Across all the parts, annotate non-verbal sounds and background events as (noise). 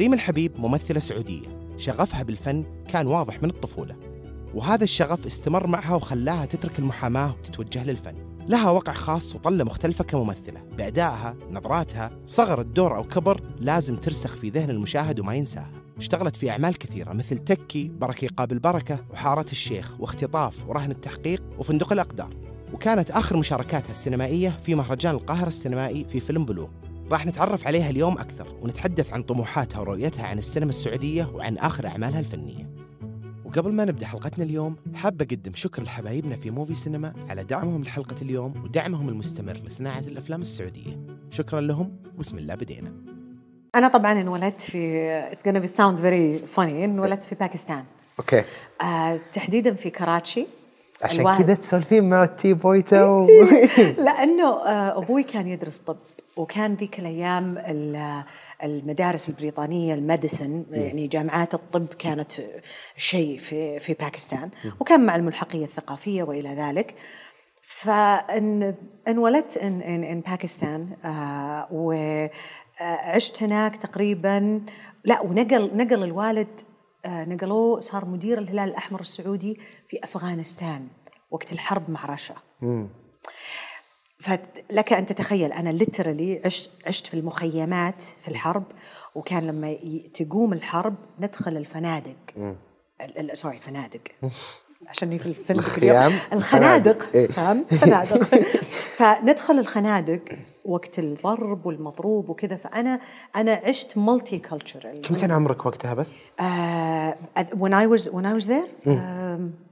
ريم الحبيب ممثلة سعودية. شغفها بالفن كان واضح من الطفولة وهذا الشغف استمر معها وخلاها تترك المحاماة وتتوجه للفن. لها وقع خاص وطلة مختلفة كممثلة. بأدائها نظراتها صغر الدور أو كبر لازم ترسخ في ذهن المشاهد وما ينساها. اشتغلت في أعمال كثيرة مثل تكي بركة يقابل بركة وحارة الشيخ واختطاف ورهن التحقيق وفندق الأقدار. وكانت آخر مشاركاتها السينمائية في مهرجان القاهرة السينمائي في فيلم بلوغ. راح نتعرف عليها اليوم أكثر ونتحدث عن طموحاتها ورؤيتها عن السينما السعودية وعن آخر أعمالها الفنية. وقبل ما نبدأ حلقتنا اليوم حاب أقدم شكر لحبايبنا في موفي سينما على دعمهم لحلقة اليوم ودعمهم المستمر لصناعة الأفلام السعودية. شكرا لهم وبسم الله بدينا. أنا طبعا انولدت في it's gonna be sound very funny انولدت في باكستان. okay. آه تحديدا في كراتشي. عشان كذا تسولفين مع التي بويتا (laughs) و... لأنه آه، أبوي كان يدرس طب. وكان ذيك الأيام ال- المدارس البريطانية ال medicine يعني جامعات الطب كانت شيء في في باكستان وكان مع الملحقية الثقافية وإلى ذلك. فانولدت in in in باكستان آه وعشت هناك تقريبا لا ونقل نقل الوالد آه نقلوه صار مدير الهلال الأحمر السعودي في أفغانستان وقت الحرب مع روسيا. فلك أن تتخيل أنا literally عشت عشت في المخيمات في الحرب وكان لما تقوم الحرب ندخل الفنادق. ال- ال- sorry فنادق. (laughs) عشان في الفندق؟ اليوم الخنادق. إيه. فاهم فنادق (laughs) فندخل الخنادق وقت الضرب والمضروب وكذا فأنا أنا عشت multicultural كم كان عمرك وقتها بس؟ when I was when I was there um,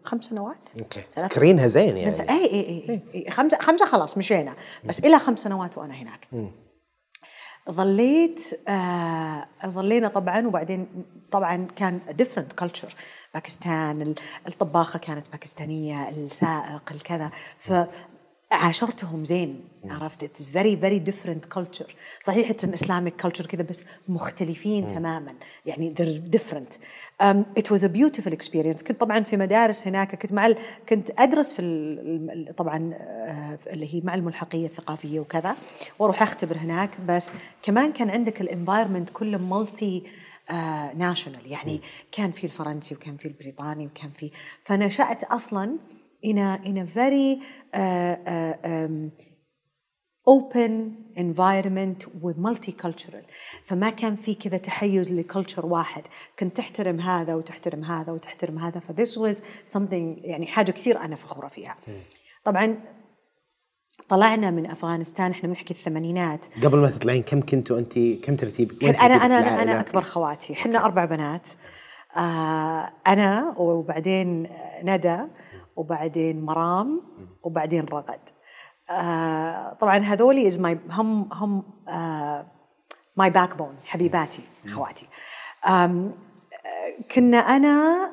خمس سنوات. okay. ثلاث تذكرين زين اي يعني. اي اي اي خمسة خمسة خلاص مشينا بس إلى خمس سنوات وأنا هناك. ظليت آه ظلينا طبعا وبعدين طبعا كان different culture. باكستان ال- الطباخة كانت باكستانية السائق الكذا. فعاشرتهم زين عرفت؟ It's very very different culture. صحيح it's an Islamic culture كذا بس مختلفين تماما. يعني different. Um, it was a beautiful experience. كنت طبعا في مدارس هناك كنت مع ال... كنت أدرس في ال... طبعا آه، اللي هي مع الملحقية الثقافية وكذا وأروح أختبر هناك. بس كمان كان عندك ال environment كله multinational يعني كان في الفرنسي وكان في البريطاني وكان في. فنشأت أصلا in a in a very uh, uh, um, open environment ومالتي كلتشرال فما كان في كذا تحيز لكلتشر واحد. كنت تحترم هذا وتحترم هذا وتحترم هذا. ف this was something يعني حاجة كثير أنا فخورة فيها. طبعا طلعنا من أفغانستان. إحنا بنحكي الثمانينات. قبل ما تطلعين كم كنتوا أنت كم ترتيب؟ كان أنا أنا أنا, أنا أكبر خواتي. إحنا أربع بنات. آه أنا وبعدين ندى. وبعدين مرام وبعدين رغد. آه طبعا هذولي is my هم هم my backbone حبيباتي خواتي آم، آه، كنا أنا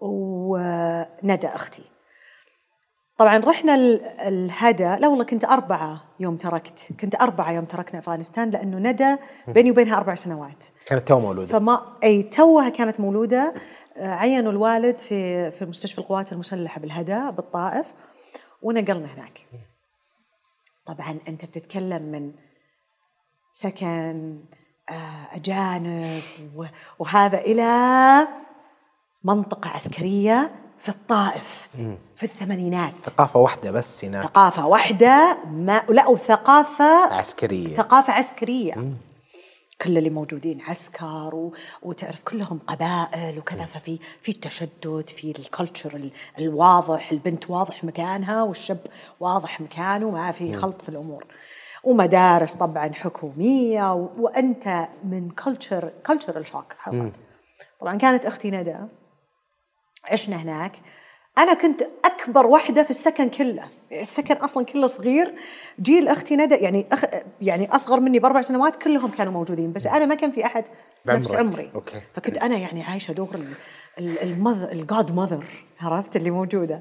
وندى أختي. طبعا رحنا ال- الهدى. لا والله كنت أربعة يوم تركت. كنت أربعة يوم تركنا أفغانستان لأنه ندى بيني وبينها أربع سنوات. كانت تو مولودة. فما أي توها كانت مولودة. عينوا الوالد في في مستشفى القوات المسلحة بالهدى بالطائف ونقلنا هناك. طبعا أنت بتتكلم من سكن آه، أجانب وهذا إلى منطقة عسكرية. في الطائف في الثمانينات. ثقافة واحدة بس هناك. ثقافة واحدة ما لا وثقافة عسكرية. ثقافة عسكرية. كل اللي موجودين عسكر و... وتعرف كلهم قبائل وكذا. ففي في التشدد في ال culture ال- الواضح البنت واضح مكانها والشاب واضح مكانه. ما في خلط في الأمور. ومدارس طبعا حكومية و... وأنت من culture، cultural shock حصل. طبعا كانت أختي ندى. عشنا هناك أنا كنت أكبر واحدة في السكن كله. السكن أصلا كله صغير. جيل أختي ندى يعني أخ يعني أصغر مني بأربع سنوات كلهم كانوا موجودين بس أنا ما كان في أحد نفس. عمري. أوكي. فكنت أنا يعني عايشة دور ال mother، ال godmother عرفت؟ اللي موجودة.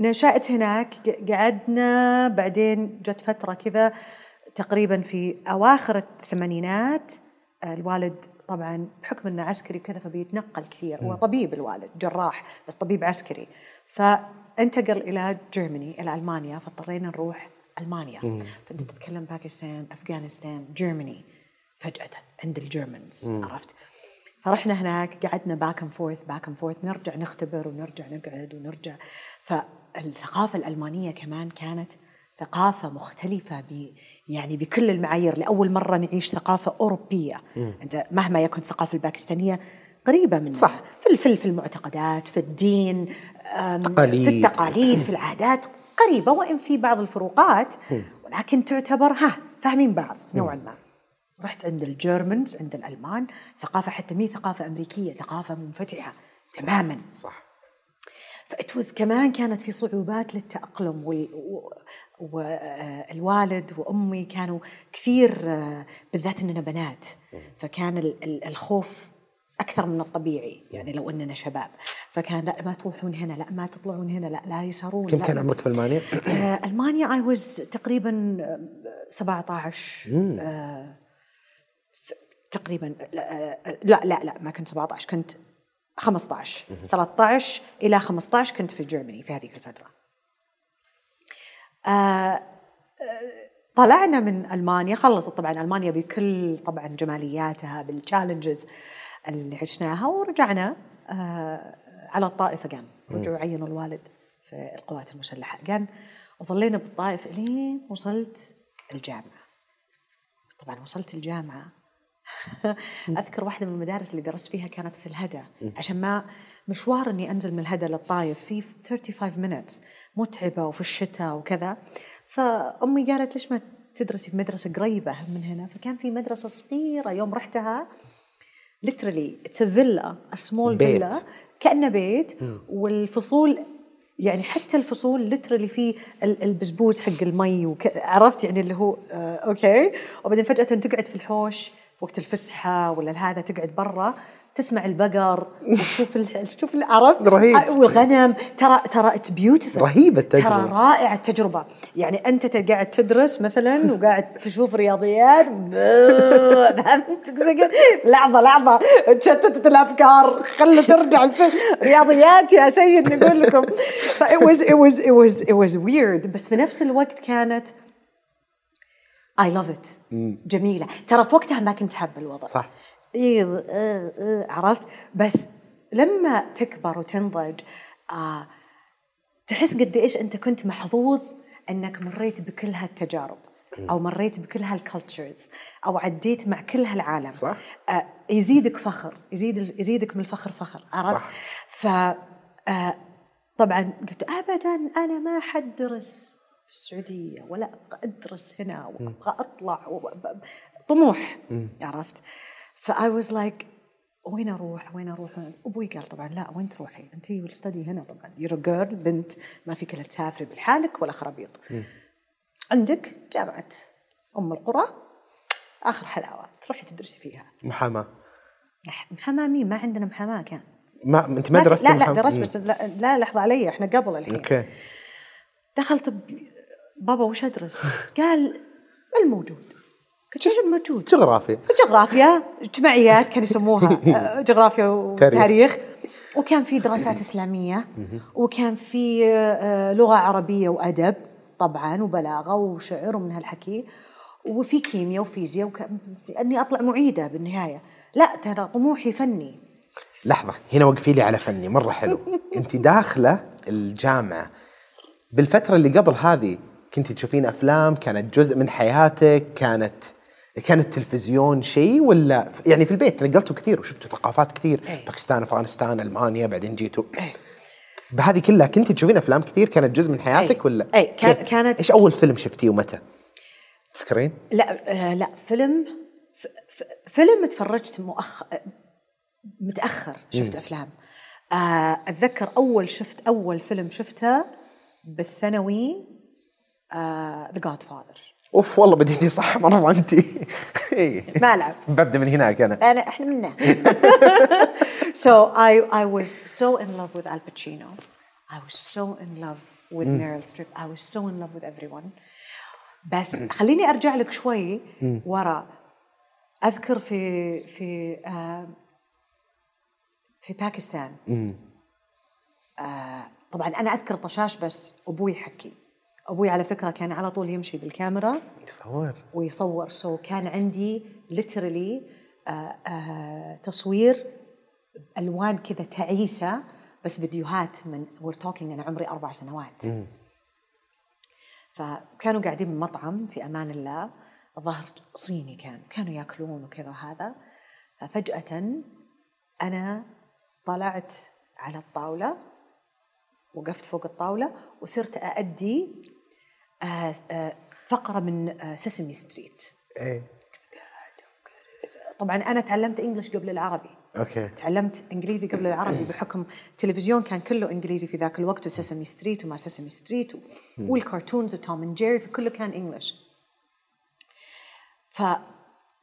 نشأت هناك قعدنا بعدين جت فترة كذا تقريبا في أواخر الثمانينات آه، الوالد طبعا بحكم إنه عسكري كذا فبيتنقل كثير. هو طبيب الوالد جراح بس طبيب عسكري. فانتقل إلى Germany إلى ألمانيا فاضطرينا نروح ألمانيا. فأنت تتكلم باكستان أفغانستان Germany فجأة عند ال Germans عرفت؟ فرحنا هناك قعدنا back and forth back and forth نرجع نختبر ونرجع نقعد ونرجع. فالثقافة الألمانية كمان كانت ثقافة مختلفة ب يعني بكل المعايير لأول مرة نعيش ثقافة أوروبية. أنت مهما يكن الثقافة الباكستانية قريبة منها صح. في في في المعتقدات في الدين تقاليد. في التقاليد (clears throat) في العادات قريبة وإن في بعض الفروقات ولكن تعتبر ها فاهمين بعض نوعا ما. رحت عند الجيرمنز عند الألمان ثقافة حتى مي ثقافة أمريكية ثقافة منفتحة تماما. صح. فإتوز كمان كانت في صعوبات للتأقلم والوالد وأمي كانوا كثير آه، بالذات إننا بنات فكان ال- ال- الخوف أكثر من الطبيعي يعني لو إننا شباب. فكان لا ما تروحون هنا لا ما تطلعون هنا لا لا يسهرون كم لا. كان عمرك في ألمانيا؟ في ألمانيا اي واز تقريبا آه، 17 آه، تقريبا لا آه، لا لا, لا ما كنت 17 كنت 15 13 إلى 15 كنت في جيرماني في هذيك الفترة. آه، آه، طلعنا من ألمانيا خلصت طبعا ألمانيا بكل طبعا جمالياتها بالتشالنجز اللي عشناها ورجعنا آه، على الطائف قام. رجعوا عينوا الوالد في القوات المسلحة. قام وظلينا بالطائف لين وصلت الجامعة. طبعا وصلت الجامعة أذكر واحدة من المدارس اللي درست فيها كانت في الهدى عشان ما مشوار إني أنزل من الهدى للطايف في 35 minutes متعبة وفي الشتاء وكذا. فأمي قالت ليش ما تدرسي في مدرسة قريبة من هنا؟ فكان في مدرسة صغيرة يوم رحتها literally it's a villa a small بيت. بيت. والفصول يعني حتى الفصول لترلي في ال- البسبوس حق المي وك... عرفت يعني اللي هو آه أوكي وبعدين فجأة تقعد في الحوش. وقت الفسحة ولا هذا تقعد برا تسمع البقر (laughs) وتشوف. تشوف عرفت رهيب. آه، والغنم. ترى ترى it's beautiful رهيبة التجربة. ترى رائعة التجربة. يعني أنت ت- قاعد تدرس مثلا (laughs) وقاعد تشوف رياضيات (laughs) فهمت؟ لحظة لحظة. تشتتت الأفكار. خلوا ترجع رياضيات يا سيد نقول لكم. ف it was it was it was it was weird. بس في نفس الوقت كانت I love it جميلة ترى في وقتها ما كنت حابة الوضع صح. إيه آه، آه، عرفت بس لما تكبر وتنضج آه تحس قد إيش أنت كنت محظوظ أنك مريت بكل هالتجارب أو مريت بكل هالكالتشرز أو عديت مع كل هالعالم صح. آه يزيدك فخر يزيد يزيدك من الفخر فخر عرفت. ف آه طبعا قلت ابدا أنا ما حدرس في السعودية ولا أبغى أدرس هنا وابغى أطلع طموح عرفت؟ ف I was like وين أروح؟ وين أروح؟ أبوي قال طبعا لا وين تروحي؟ أنت will study هنا طبعا. you're girl بنت ما فيك إلا تسافري بحالك ولا خرابيط. عندك جامعة أم القرى آخر حلاوة تروحي تدرسي فيها. محاماة. محاماة مين؟ ما عندنا محاماة كان. ما أنت ما درست لا لا درست. بس لا, لا لحظة علي إحنا قبل الحين. أوكي. دخلت بابا وش أدرس؟ قال الموجود. قلت إيش الموجود؟ جغرافيا. جغرافيا اجتماعيات كانوا يسموها (laughs) جغرافيا وتاريخ. وكان في دراسات إسلامية. وكان في آه، لغة عربية وأدب طبعا وبلاغة وشعر ومن هالحكي. وفي كيمياء وفيزياء وك... لأني أطلع معيدة بالنهاية. لا ترى طموحي فني. لحظة هنا وقفي لي على فني مرة حلو. (laughs) أنت داخلة الجامعة. بالفترة اللي قبل هذه كنت تشوفين أفلام كانت جزء من حياتك كانت كان التلفزيون شيء ولا يعني في البيت نقلتوا كثير وشفتوا ثقافات كثير إيه. باكستان أفغانستان ألمانيا بعدين جيتوا بهذه كلها كنت تشوفين أفلام كثير كانت جزء من حياتك إيه. ولا إيه، كان- كيف؟ كانت- إيش أول فيلم شفتيه ومتى؟ تذكرين؟ لا آه، لا فيلم فيلم تفرجت مؤخ متأخر شفت أفلام آه، أتذكر أول شفت أول فيلم شفته بالثانوي ذا جاد فاذر أوف والله بديتي صح مرة انت ما العب ببدأ من هناك أنا. أنا إحنا منا (laughs) so I I was so in love with Al Pacino. I was so in love with Meryl Streep. I was so in love with everyone. بس خليني أرجع لك شوي ورا. أذكر في في آه في باكستان. آه طبعا أنا أذكر طشاش بس أبوي حكي. أبوي على فكرة كان على طول يمشي بالكاميرا. يصور. ويصور. سو كان عندي literally آه، آه، تصوير ألوان كذا تعيسة بس فيديوهات من we're talking أنا عمري أربع سنوات. فكانوا قاعدين بمطعم في أمان الله. الظاهر صيني كان. كانوا يأكلون وكذا وهذا. ففجأة أنا طلعت على الطاولة. وقفت فوق الطاولة وصرت أأدي آه، آه، فقرة من Sesame Street إيه. طبعا أنا تعلمت English قبل العربي. أوكي. تعلمت إنجليزي قبل العربي بحكم التلفزيون كان كله إنجليزي في ذاك الوقت و Sesame Street وما Sesame Street. وال cartoons و Tom and Jerry فكله كان English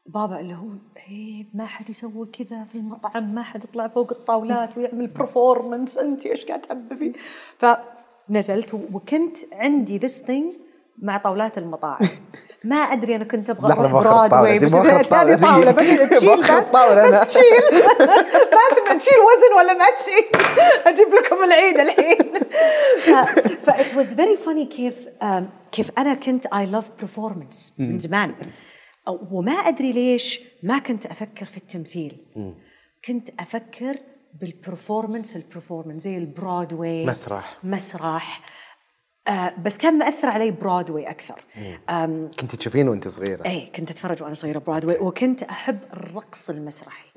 فبابا اللي هو عيب ما حد يسوي كذا في المطعم ما حد يطلع فوق الطاولات ويعمل performance أنت إيش قاعد تحببي فنزلت وكنت عندي this thing مع طاولات المطاعم. (laughs) ما أدري أنا كنت أبغى أروح برادواي (laughs) بس هذه طاولة بس. تشيل بس. بس تشيل ما تبغى تشيل وزن ولا ما تشيل. (laughs) أجيب لكم العيد الحين. ف it was very funny كيف كيف أنا كنت I love performance من زمان. وما أدري ليش ما كنت أفكر في التمثيل. كنت أفكر بال performance ال performance زي البرودواي مسرح. مسرح. آه بس كان مأثر علي برودواي أكثر. آم، كنت تشوفين وأنت صغيرة. إيه كنت أتفرج وأنا صغيرة برادواي وكنت أحب الرقص المسرحي.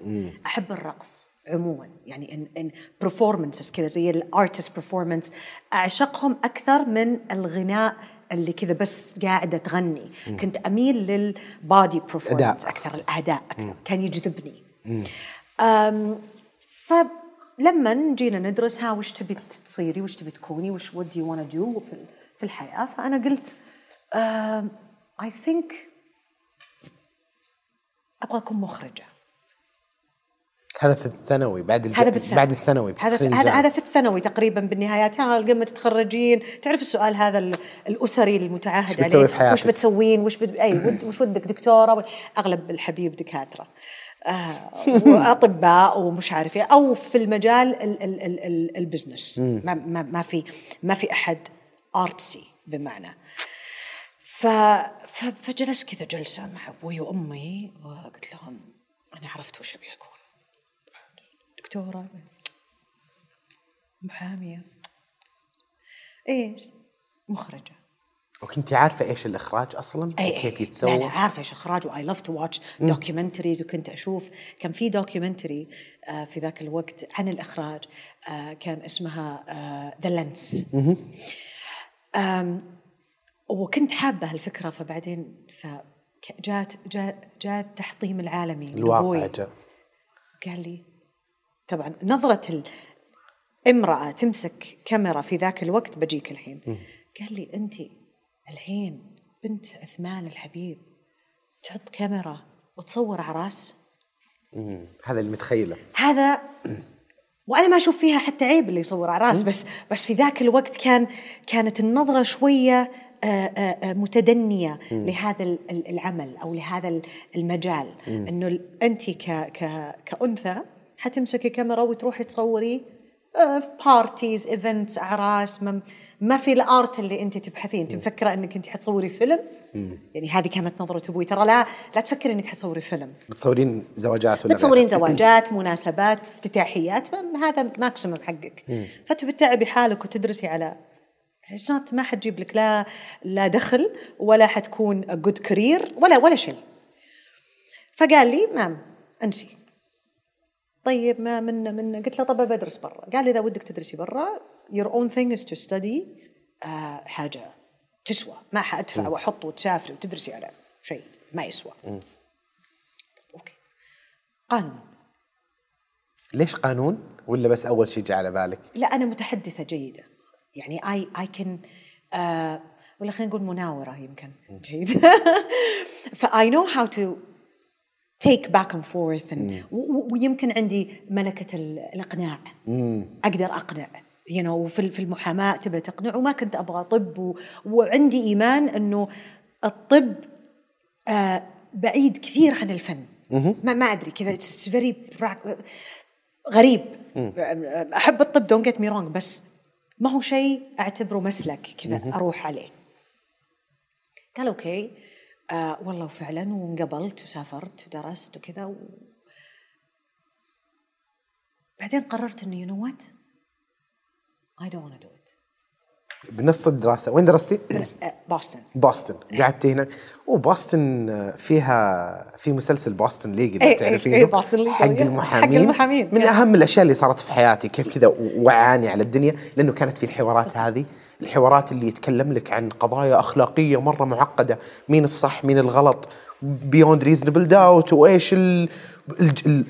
أحب الرقص عموما. يعني إن إن performances كذا زي ال artist performance. أعشقهم أكثر من الغناء اللي كذا بس قاعدة تغني. كنت أميل لل body أداء. أكثر الأداء أكثر. كان يجذبني. فلما جينا ندرس ها وش تبي تصيري؟ وش تبي تكوني؟ وش want to do في في الحياة؟ فأنا قلت اي ثينك أبغى اكون مخرجة. هذا في الثانوي بعد الج... هذا بالثانوي. بعد الثانوي هذا في هذا. هذا في الثانوي تقريبا بالنهايات. ها لما تتخرجين. تعرف السؤال هذا ال- الأسري بتسوي عليه؟ في حياتك؟ وش بتسوين؟ وش بد... أي وش ودك دكتورة؟ أغلب الحبيب دكاترة. آه وأطباء ومش عارف إيه أو في المجال ال ال ال ال ال business. ما, ما, ما في ما في أحد artsy بمعنى. ف ف- فجلست كذا جلسة مع أبوي وأمي وقلت لهم أنا عرفت وش أبي اكون دكتورة. محامية. إيش؟ مخرجة. وكنت عارفة إيش الإخراج أصلا؟ اي وكيف اي يتسوى لا لا عارفة إيش إخراج و I love to watch documentaries وكنت أشوف كان في documentary في ذاك الوقت عن الإخراج آه، كان اسمها The Lens وكنت حابة الفكرة فبعدين فجات جاء جاء التحطيم العالمي الواقع. جاء. قال لي طبعا نظرة الامرأة تمسك كاميرا في ذاك الوقت بجيك الحين. قال لي أنت الحين بنت عثمان الحبيب تحط كاميرا وتصور عراس. هذا اللي متخيله. هذا وأنا ما أشوف فيها حتى عيب اللي يصور عراس بس بس في ذاك الوقت كان كانت النظرة شوية آه، آه، آه، متدنية لهذا ال- ال- العمل أو لهذا ال- المجال. إنه أنت كأنثى حتمسكي كاميرا وتروحي تصوري آه، في parties events اعراس ما, ما في ال art اللي انت تبحثين. انت مفكرة انك انت حتصوري فيلم؟ يعني هذه كانت نظرة أبوي. ترى لا لا تفكري انك حتصوري فيلم. بتصورين زواجات ولا بتصورين؟ (laughs) زواجات مناسبات افتتاحيات هذا maximum حقك. فتبي تتعبي حالك وتدرسي على not ما حتجيب لك لا لا دخل ولا حتكون good career ولا ولا شيء. فقال لي مام انسي. طيب ما من من قلت له طب بدرس برا. قال لي إذا ودك تدرسي برا your own thing is to study آه حاجة تسوى. ما حأدفع وأحط وتسافري وتدرسي على شيء ما يسوى. أوكي. قانون. ليش قانون؟ ولا بس أول شيء جاء على بالك؟ لا أنا متحدثة جيدة. يعني اي اي كان ولا خلينا نقول مناورة يمكن جيد ف I know how to take back and forth ويمكن عندي ملكة ال- الإقناع. أقدر أقنع. You know وفي في المحاماة تبى تقنع وما كنت أبغى طب و, وعندي إيمان إنه الطب آه بعيد كثير عن الفن. ما ما أدري كذا. It's very غريب. أحب الطب don't get me wrong بس ما هو شيء أعتبره مسلك كذا أروح عليه. قال أوكي. آه والله وفعلا وانقبلت وسافرت ودرست وكذا و... بعدين قررت إنه you know what I don't do it. بنص الدراسة. وين درستي؟ بوسطن بوسطن قعدت هنا. وبوسطن فيها في مسلسل Boston Legal إيه، تعرفينه. إيه، Boston Legal، حق إيه. المحامين حق المحامين، من. أهم الأشياء اللي صارت في حياتي كيف كذا وعاني على الدنيا لأنه كانت في الحوارات هذه. الحوارات اللي يتكلم لك عن قضايا أخلاقية مرة معقدة مين الصح مين الغلط beyond reasonable doubt وإيش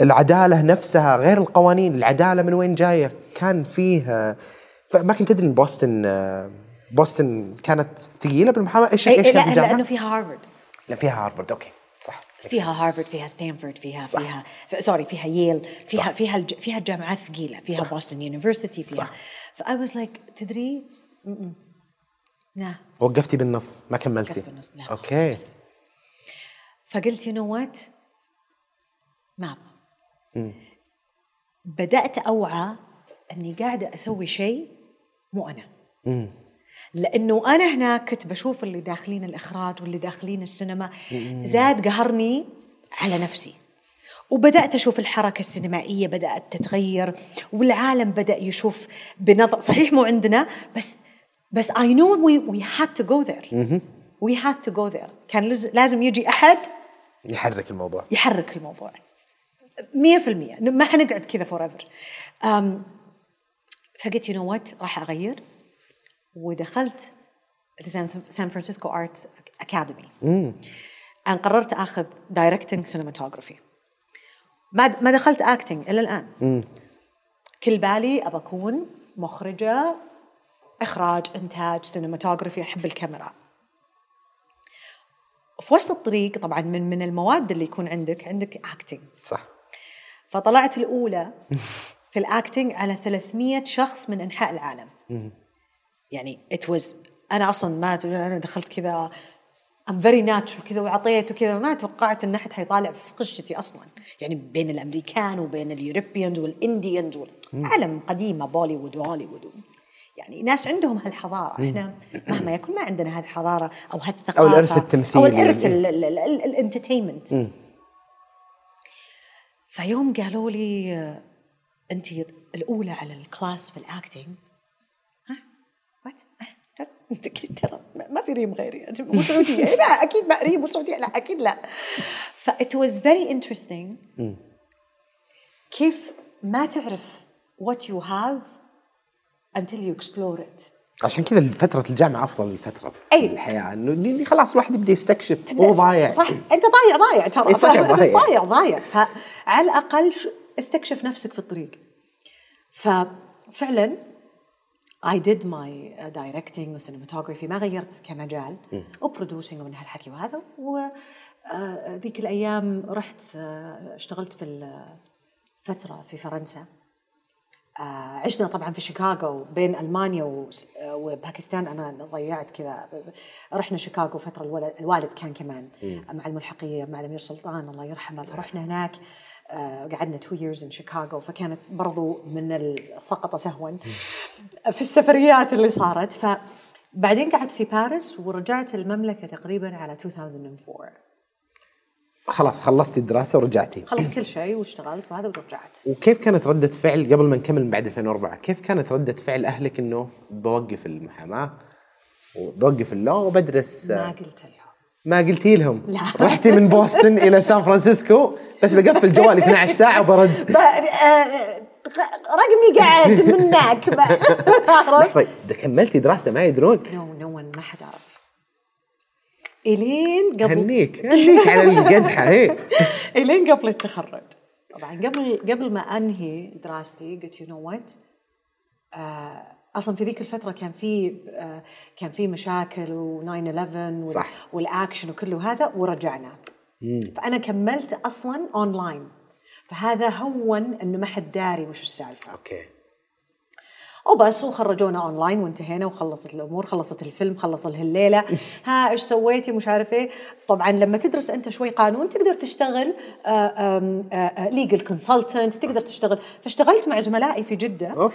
العدالة نفسها غير القوانين العدالة من وين جاية كان فيه فما كنت ادري إن بوسطن بوسطن كانت ثقيلة بالمحاماة إيش إيه، إيش لا؟ لأنه فيها هارفرد لا فيها هارفرد أوكي صح فيها هارفرد فيها ستانفورد فيها صح. فيها sorry فيها ييل فيها صح. فيها الج... فيها الجامعات ثقيلة فيها. Boston University فيها. ف I was like تدري م-م. لا وقفتي بالنص ما كملتي. وقفت بالنص، لا. أوكي. فقلت you know what ما أبغى. بدأت أوعى إني قاعدة أسوي شيء مو أنا. لأنه أنا هناك كنت بشوف اللي داخلين الإخراج واللي داخلين السينما زاد قهرني على نفسي. وبدأت أشوف الحركة السينمائية بدأت تتغير والعالم بدأ يشوف بنظر صحيح مو عندنا بس بس I knew we we had to go there. We had to go there. كان لازم يجي أحد يحرك الموضوع. يحرك الموضوع. مية في المية. ما حنقعد كذا forever فقلت you know what راح أغير. ودخلت سان فرانسيسكو Art Academy أنا قررت آخذ directing cinematography ما ما دخلت acting إلى الآن. كل بالي أبى أكون مخرجة إخراج إنتاج cinematography أحب الكاميرا. في وسط الطريق طبعا من من المواد اللي يكون عندك عندك acting صح. فطلعت الأولى في ال acting على 300 شخص من أنحاء العالم. يعني it was أنا أصلا ما أنا دخلت كذا I'm very natural كذا وعطيت وكذا ما توقعت إن أحد حيطالع في قشتي أصلا. يعني بين الأمريكان وبين ال Europeans وال Indians عالم قديمه بوليوود وهوليوود يعني ناس عندهم هالحضارة. إحنا مهما يكن ما عندنا هالحضارة أو هالثقافة أو الإرث التمثيلي. أو الإرث ال entertainment. فيوم قالوا لي أنت الأولى على الكلاس في ال acting ها؟ what أنت ترى ما- في ريم غيري. مو سعودية. لا أكيد ما ريم مو سعودية. لا أكيد لا. ف it was very interesting كيف ما تعرف what you have until you explore it. عشان كذا فترة الجامعة أفضل فترة أي. الحياة. إنه خلاص الواحد يبدأ يستكشف. هو ضايع. صح. أنت ضايع ضايع ترى. إيه، ضايع، ضايع. (laughs) ضايع فعلى الأقل ش- استكشف نفسك في الطريق. ففعلا I did my uh, directing و cinematography ما غيرت كمجال و producing ومن هالحكي وهذا. وذيك الأيام رحت آه، اشتغلت في فترة في فرنسا. عشنا طبعا في شيكاغو بين ألمانيا آه، وباكستان. أنا ضيعت كذا. رحنا شيكاغو فترة الولد الوالد كان كمان مع الملحقية مع الأمير سلطان. الله يرحمه. فرحنا هناك. آه، قعدنا تو years in شيكاغو فكانت برضو من السقط سهوا في السفريات اللي صارت. فبعدين قعدت في باريس ورجعت المملكة تقريبا على 2004 خلاص خلصتي الدراسة ورجعتي. خلص كل شيء واشتغلت وهذا ورجعت. وكيف كانت ردة فعل قبل ما نكمل بعد 2004 كيف كانت ردة فعل أهلك إنه بوقف المحاماة وبوقف ال law وبدرس؟ ما قلت لهم. ما قلتي لهم؟ لا. رحتي من بوسطن إلى سان فرانسيسكو بس بقفل جوالي 12 ساعة وبرد. (laughs) آه، رقمي قاعد منك؟ (laughs) (laughs) طيب ده كملتي دراسة ما يدرون. No, no one ما حد عرف. إلين قبل هنيك هنيك على القدحة هي (laughs) إلين قبل التخرج. طبعا قبل قبل ما أنهي دراستي قلت you know what أصلا في ذيك الفترة كان في آه كان في مشاكل و9 صح. 11 والاكشن وكله هذا ورجعنا. فأنا كملت أصلا اونلاين فهذا هون إنه ما حد داري وش السالفة. أوكي. وبس وخرجونا اونلاين وانتهينا وخلصت الأمور خلصت الفيلم خلص الهليله (laughs) ها إيش سويتي؟ مش عارف إيه. طبعا لما تدرس أنت شوي قانون تقدر تشتغل legal consultant تقدر تشتغل. فاشتغلت مع زملائي في جدة.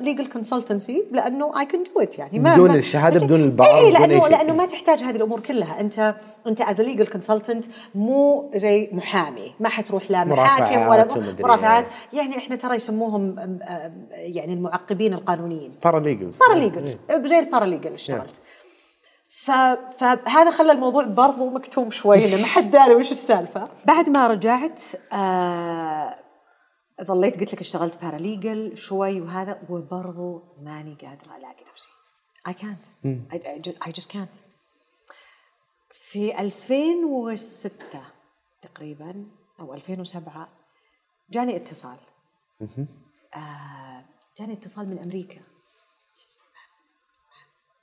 legal consultancy لأنه I can do it يعني. ما بدون أنت- بدون البار، اي بدون أي لأنه. لأنه ما تحتاج هذه الأمور كلها. انت أنت as legal consultant مو زي محامي. ما حتروح لا محاكم ولا مرافعات يعني إحنا ترى يسموهم أم- أم- المعقبين القانونيين. paralegals paralegals زي ال paralegal اشتغلت. ف... فهذا خلى الموضوع برضو مكتوم شوي ما حد داري وش السالفة. بعد ما رجعت آه ظليت قلت لك اشتغلت paralegal شوي وهذا وبرضو ماني قادرة ألاقي نفسي. I can't. I, I, just, I just can't. في 2006 تقريبا أو 2007 جاني اتصال. آه جاني اتصال من أمريكا.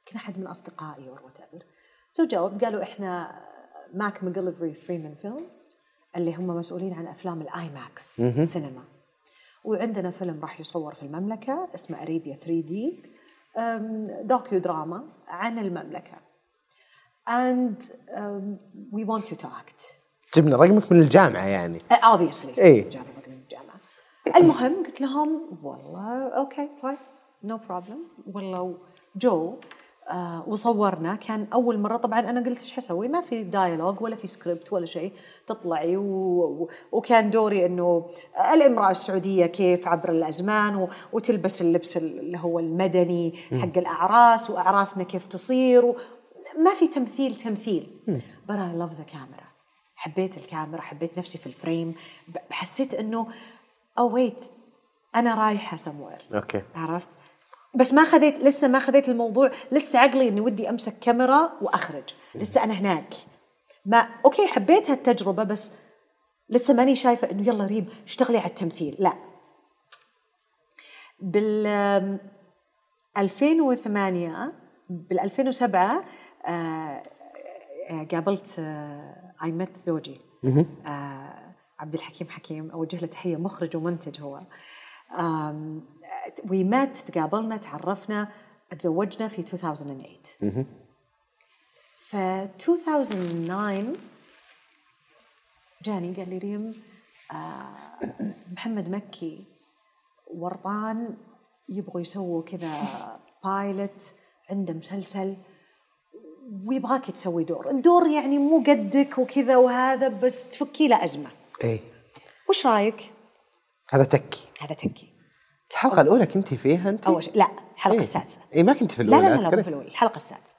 كان أحد من أصدقائي or whatever so جاوبت قالوا إحنا Mac MacGillivray Freeman Films اللي هم مسؤولين عن أفلام ال IMAX سينما وعندنا فيلم راح يصور في المملكة اسمه Arabia 3D docudrama عن المملكة. And um, we want you to act. جبنا رقمك من الجامعة يعني. obviously. رقم الجامعة المهم قلت لهم والله okay fine no problem والله So آه وصورنا. كان أول مرة طبعا أنا قلت إيش حسوي؟ ما في dialogue ولا في سكريبت ولا شيء تطلعي و... و... وكان دوري إنه الإمرأة السعودية كيف عبر الأزمان و... وتلبس اللبس اللي هو المدني حق الأعراس وأعراسنا كيف تصير و... ما في تمثيل تمثيل. I love the camera. حبيت الكاميرا حبيت نفسي في ال frame حسيت إنه oh wait أنا رايحة somewhere okay عرفت؟ بس ما خذيت لسه ما خذيت الموضوع. لسه عقلي إني ودي أمسك كاميرا وأخرج. لسه أنا هناك. ما okay حبيت هالتجربة بس لسه ماني شايفة إنه يلا ريم اشتغلي على التمثيل. لا. بال آم، 2008 بال 2007 آه، آه، قابلت I met زوجي آه، عبد الحكيم حكيم اوجه له تحية مخرج ومنتج هو. وي مات تقابلنا تعرفنا تزوجنا في 2008 ف 2009 جاني قال لي ريم آه، محمد مكي ورطان يبغوا يسووا كذا بايلوت عنده مسلسل ويبغاك تسوي دور. الدور يعني مو قدك وكذا وهذا بس تفكي له أزمة. اي وش رأيك؟ هذا تكي هذا تنكي الحلقة الأولى كنت فيها أنت؟ أول شيء لا الحلقة إيه. السادسة اي ما كنت في لا الأولى لا لا, لا أذكر. مو في الأولى الحلقة السادسة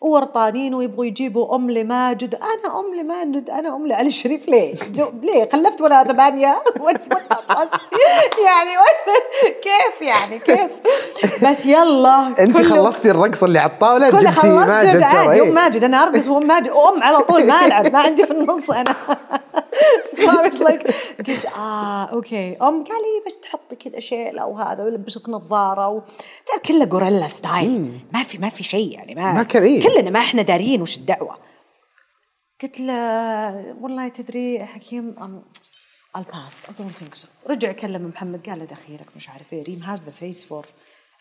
وورطانين ويبغوا يجيبوا أم لماجد أنا أم لماجد أنا أم لعلي الشريف ليه؟ ليه؟ خلفت ولا ثمانية؟ (laughs) يعني كيف يعني كيف؟ بس يلا أنت كله- خلصتي الرقص اللي على الطاولة كله جبتي خلصت ماجد جد عادي أم إيه. ماجد أنا أرقص وأم ماجد وأم على طول ما ألعب ما عندي في النص أنا (laughs) So I was like قلت آه okay. أم قال لي بس تحطي كذا شيله وهذا ويلبسك نظارة و... ترى كله guerrilla style ما في ما في شيء يعني ما ما كان إيه. كلنا ما إحنا دارين وش الدعوة. قلت له والله تدري حكيم I don't think so. رجع كلم محمد قال له دخيلك مش عارف إيه. ريم has the face for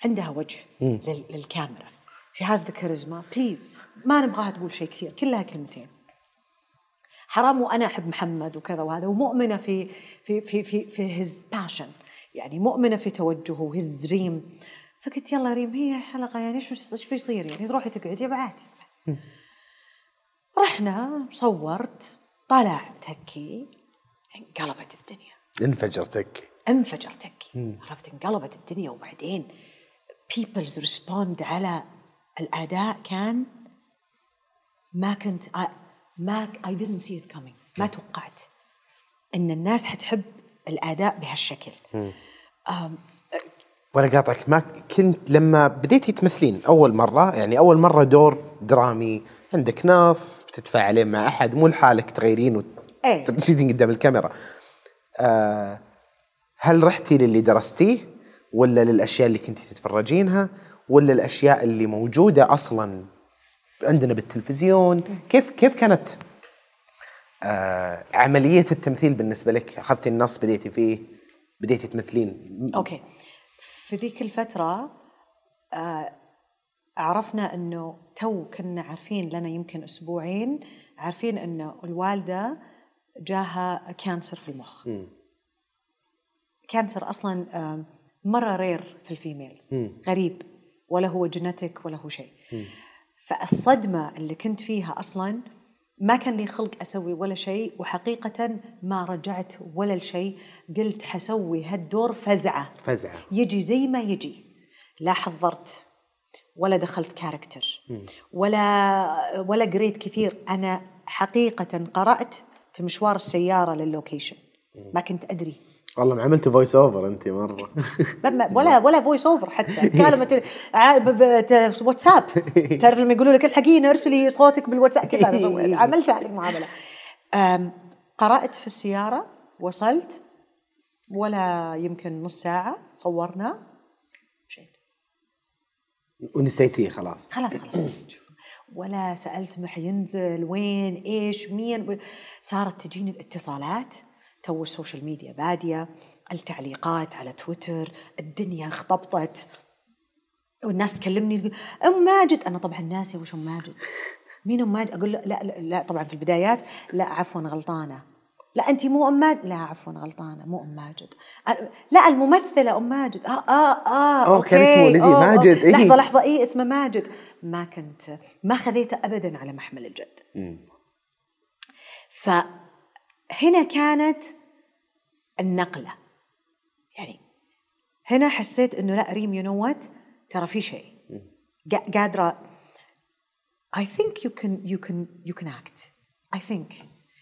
عندها وجه لل- للكاميرا. she has the charisma please ما نبغاها تقول شيء كثير كلها كلمتين. حرام وأنا أحب محمد وكذا وهذا ومؤمنة في في في في في his passion يعني مؤمنة في توجهه و his dream فقلت يلا ريم هي حلقة يعني إيش إيش بيصير يعني؟ تروحي تقعدي بعد رحنا صورت طلع تكي انقلبت الدنيا. انفجر تكي. انفجر تكي. عرفت؟ انقلبت الدنيا. وبعدين people's respond على الأداء كان ما كنت ما I didn't see it coming. ما توقعت إن الناس حتحب الأداء بهالشكل. وأنا قاطعك ما كنت لما بديتي تمثلين أول مرة يعني أول مرة دور درامي عندك ناس بتتفاعلين مع أحد مو لحالك تغيرين. وتجلسين قدام الكاميرا. آه هل رحتي للي درستيه ولا للأشياء اللي كنتي تتفرجينها ولا الأشياء اللي موجودة أصلا؟ عندنا بالتلفزيون. كيف كيف كانت آه عملية التمثيل بالنسبة لك؟ أخذتي النص بديتي فيه بديتي تمثلين. أوكي. في ذيك الفترة آه، عرفنا إنه تو كنا عارفين لنا يمكن أسبوعين عارفين إنه الوالدة جاها cancer في المخ. cancer أصلا آه، مرة rare في ال females غريب. ولا هو genetic ولا هو شيء. فالصدمة اللي كنت فيها أصلا ما كان لي خلق أسوي ولا شيء وحقيقة ما رجعت ولا شيء قلت حسوي هالدور فزعة. فزعة. يجي زي ما يجي. لا حضرت ولا دخلت character. ولا ولا قريت كثير. أنا حقيقة قرأت في مشوار السيارة للوكيشن ما كنت أدري. والله ما عملت voice over انت مرة. (laughs) ولا ولا voice over حتى. (laughs) ت- واتساب (laughs) تعرف لما يقولوا لك الحقيني ارسلي صوتك بالواتساب كذا أنا سويت. عملت هذه المعاملة. قرأت في السيارة وصلت ولا يمكن نص ساعة صورنا. مشيت. ونسيتيه خلاص. خلاص خلاص. (coughs) ولا سألت ما حينزل وين إيش مين صارت تجيني الاتصالات. تو ال social media بادية التعليقات على تويتر الدنيا انخطبطت والناس تكلمني تقول أم ماجد؟ أنا طبعا ناسي وش أم ماجد. مين أم ماجد؟ أقول لا لا, لا, طبعا في البدايات لا عفوا غلطانة. لا انت مو أم ماجد؟ لا عفوا غلطانة مو أم ماجد. لا الممثلة أم ماجد. آه آه آه كان okay، اسمه ولدي أوه، أوه. ماجد، إيه. لحظة لحظة. اي اسمه ماجد. ما كنت ما خذيته ابدا على محمل الجد. فهنا كانت النقلة. يعني هنا حسيت إنه لا ريم you know what ترى في شيء. قا- قادرة. I think you can you can you can act. I think.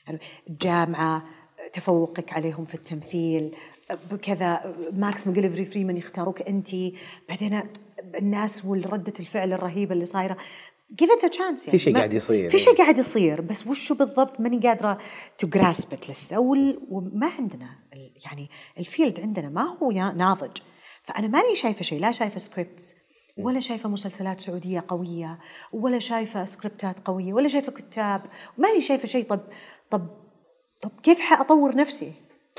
يعني الجامعة تفوقك عليهم في التمثيل بكذا ماكس ماجليفري فريمان يختاروك انت بعدين الناس والردة الفعل الرهيبة اللي صايرة. It a chance يعني. في شيء قاعد يصير. في شيء قاعد يصير بس وشو بالضبط ماني to grasp it لسه. وما عندنا يعني ال field عندنا ما هو ناضج. فأنا ماني شايفة شيء لا شايفة scripts ولا شايفة مسلسلات سعودية قوية ولا شايفة سكريبتات قوية ولا شايفة كتاب. ماني شايفة شيء. طب طب طب كيف حأطور نفسي؟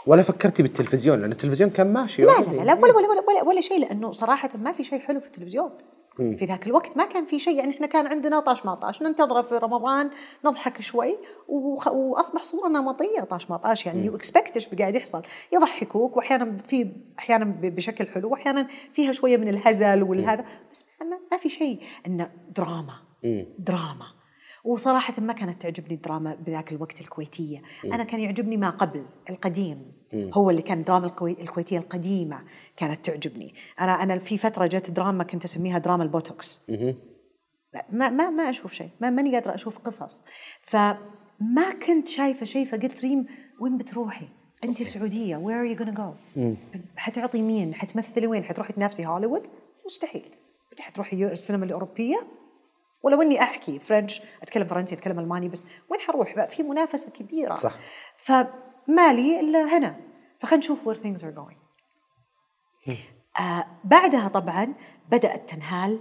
ولا فكرتي بالتلفزيون لأن التلفزيون كان ماشي لا لا لا, لا ولا, ولا, ولا, ولا, ولا شيء لأنه صراحة ما في شيء حلو في التلفزيون. في ذاك الوقت ما كان في شيء يعني إحنا كان عندنا طاش ما طاش ننتظره في رمضان نضحك شوي وخ- وأصبح صوره نمطيه طاش ما طاش يعني you expect إيش قاعد يحصل. يضحكوك وأحيانا في أحيانا بشكل حلو وأحيانا فيها شوية من الهزل والهذا. بس ما في شيء. إنه دراما. دراما. وصراحة ما كانت تعجبني الدراما بذاك الوقت الكويتية. أنا كان يعجبني ما قبل القديم. هو اللي كان دراما الكوي- الكويتية القديمة كانت تعجبني. أنا أنا في فترة جت دراما كنت أسميها دراما البوتوكس. ما ما ما أشوف شيء. ما ماني قادرة أشوف قصص. فما كنت شايفة شيء فقلت ريم وين بتروحي؟ انت سعودية. where are you gonna go حتعطي مين؟ حتمثلي وين؟ حتروحي تنافسي هوليوود؟ مستحيل. حتروحي السينما الأوروبية؟ ولو اني أحكي؟ French أتكلم فرنسي أتكلم ألماني بس. وين حروح؟ بقى في منافسة كبيرة. صح. فمالي الا هنا فخلينا نشوف where things are going. آه بعدها طبعا بدأت تنهال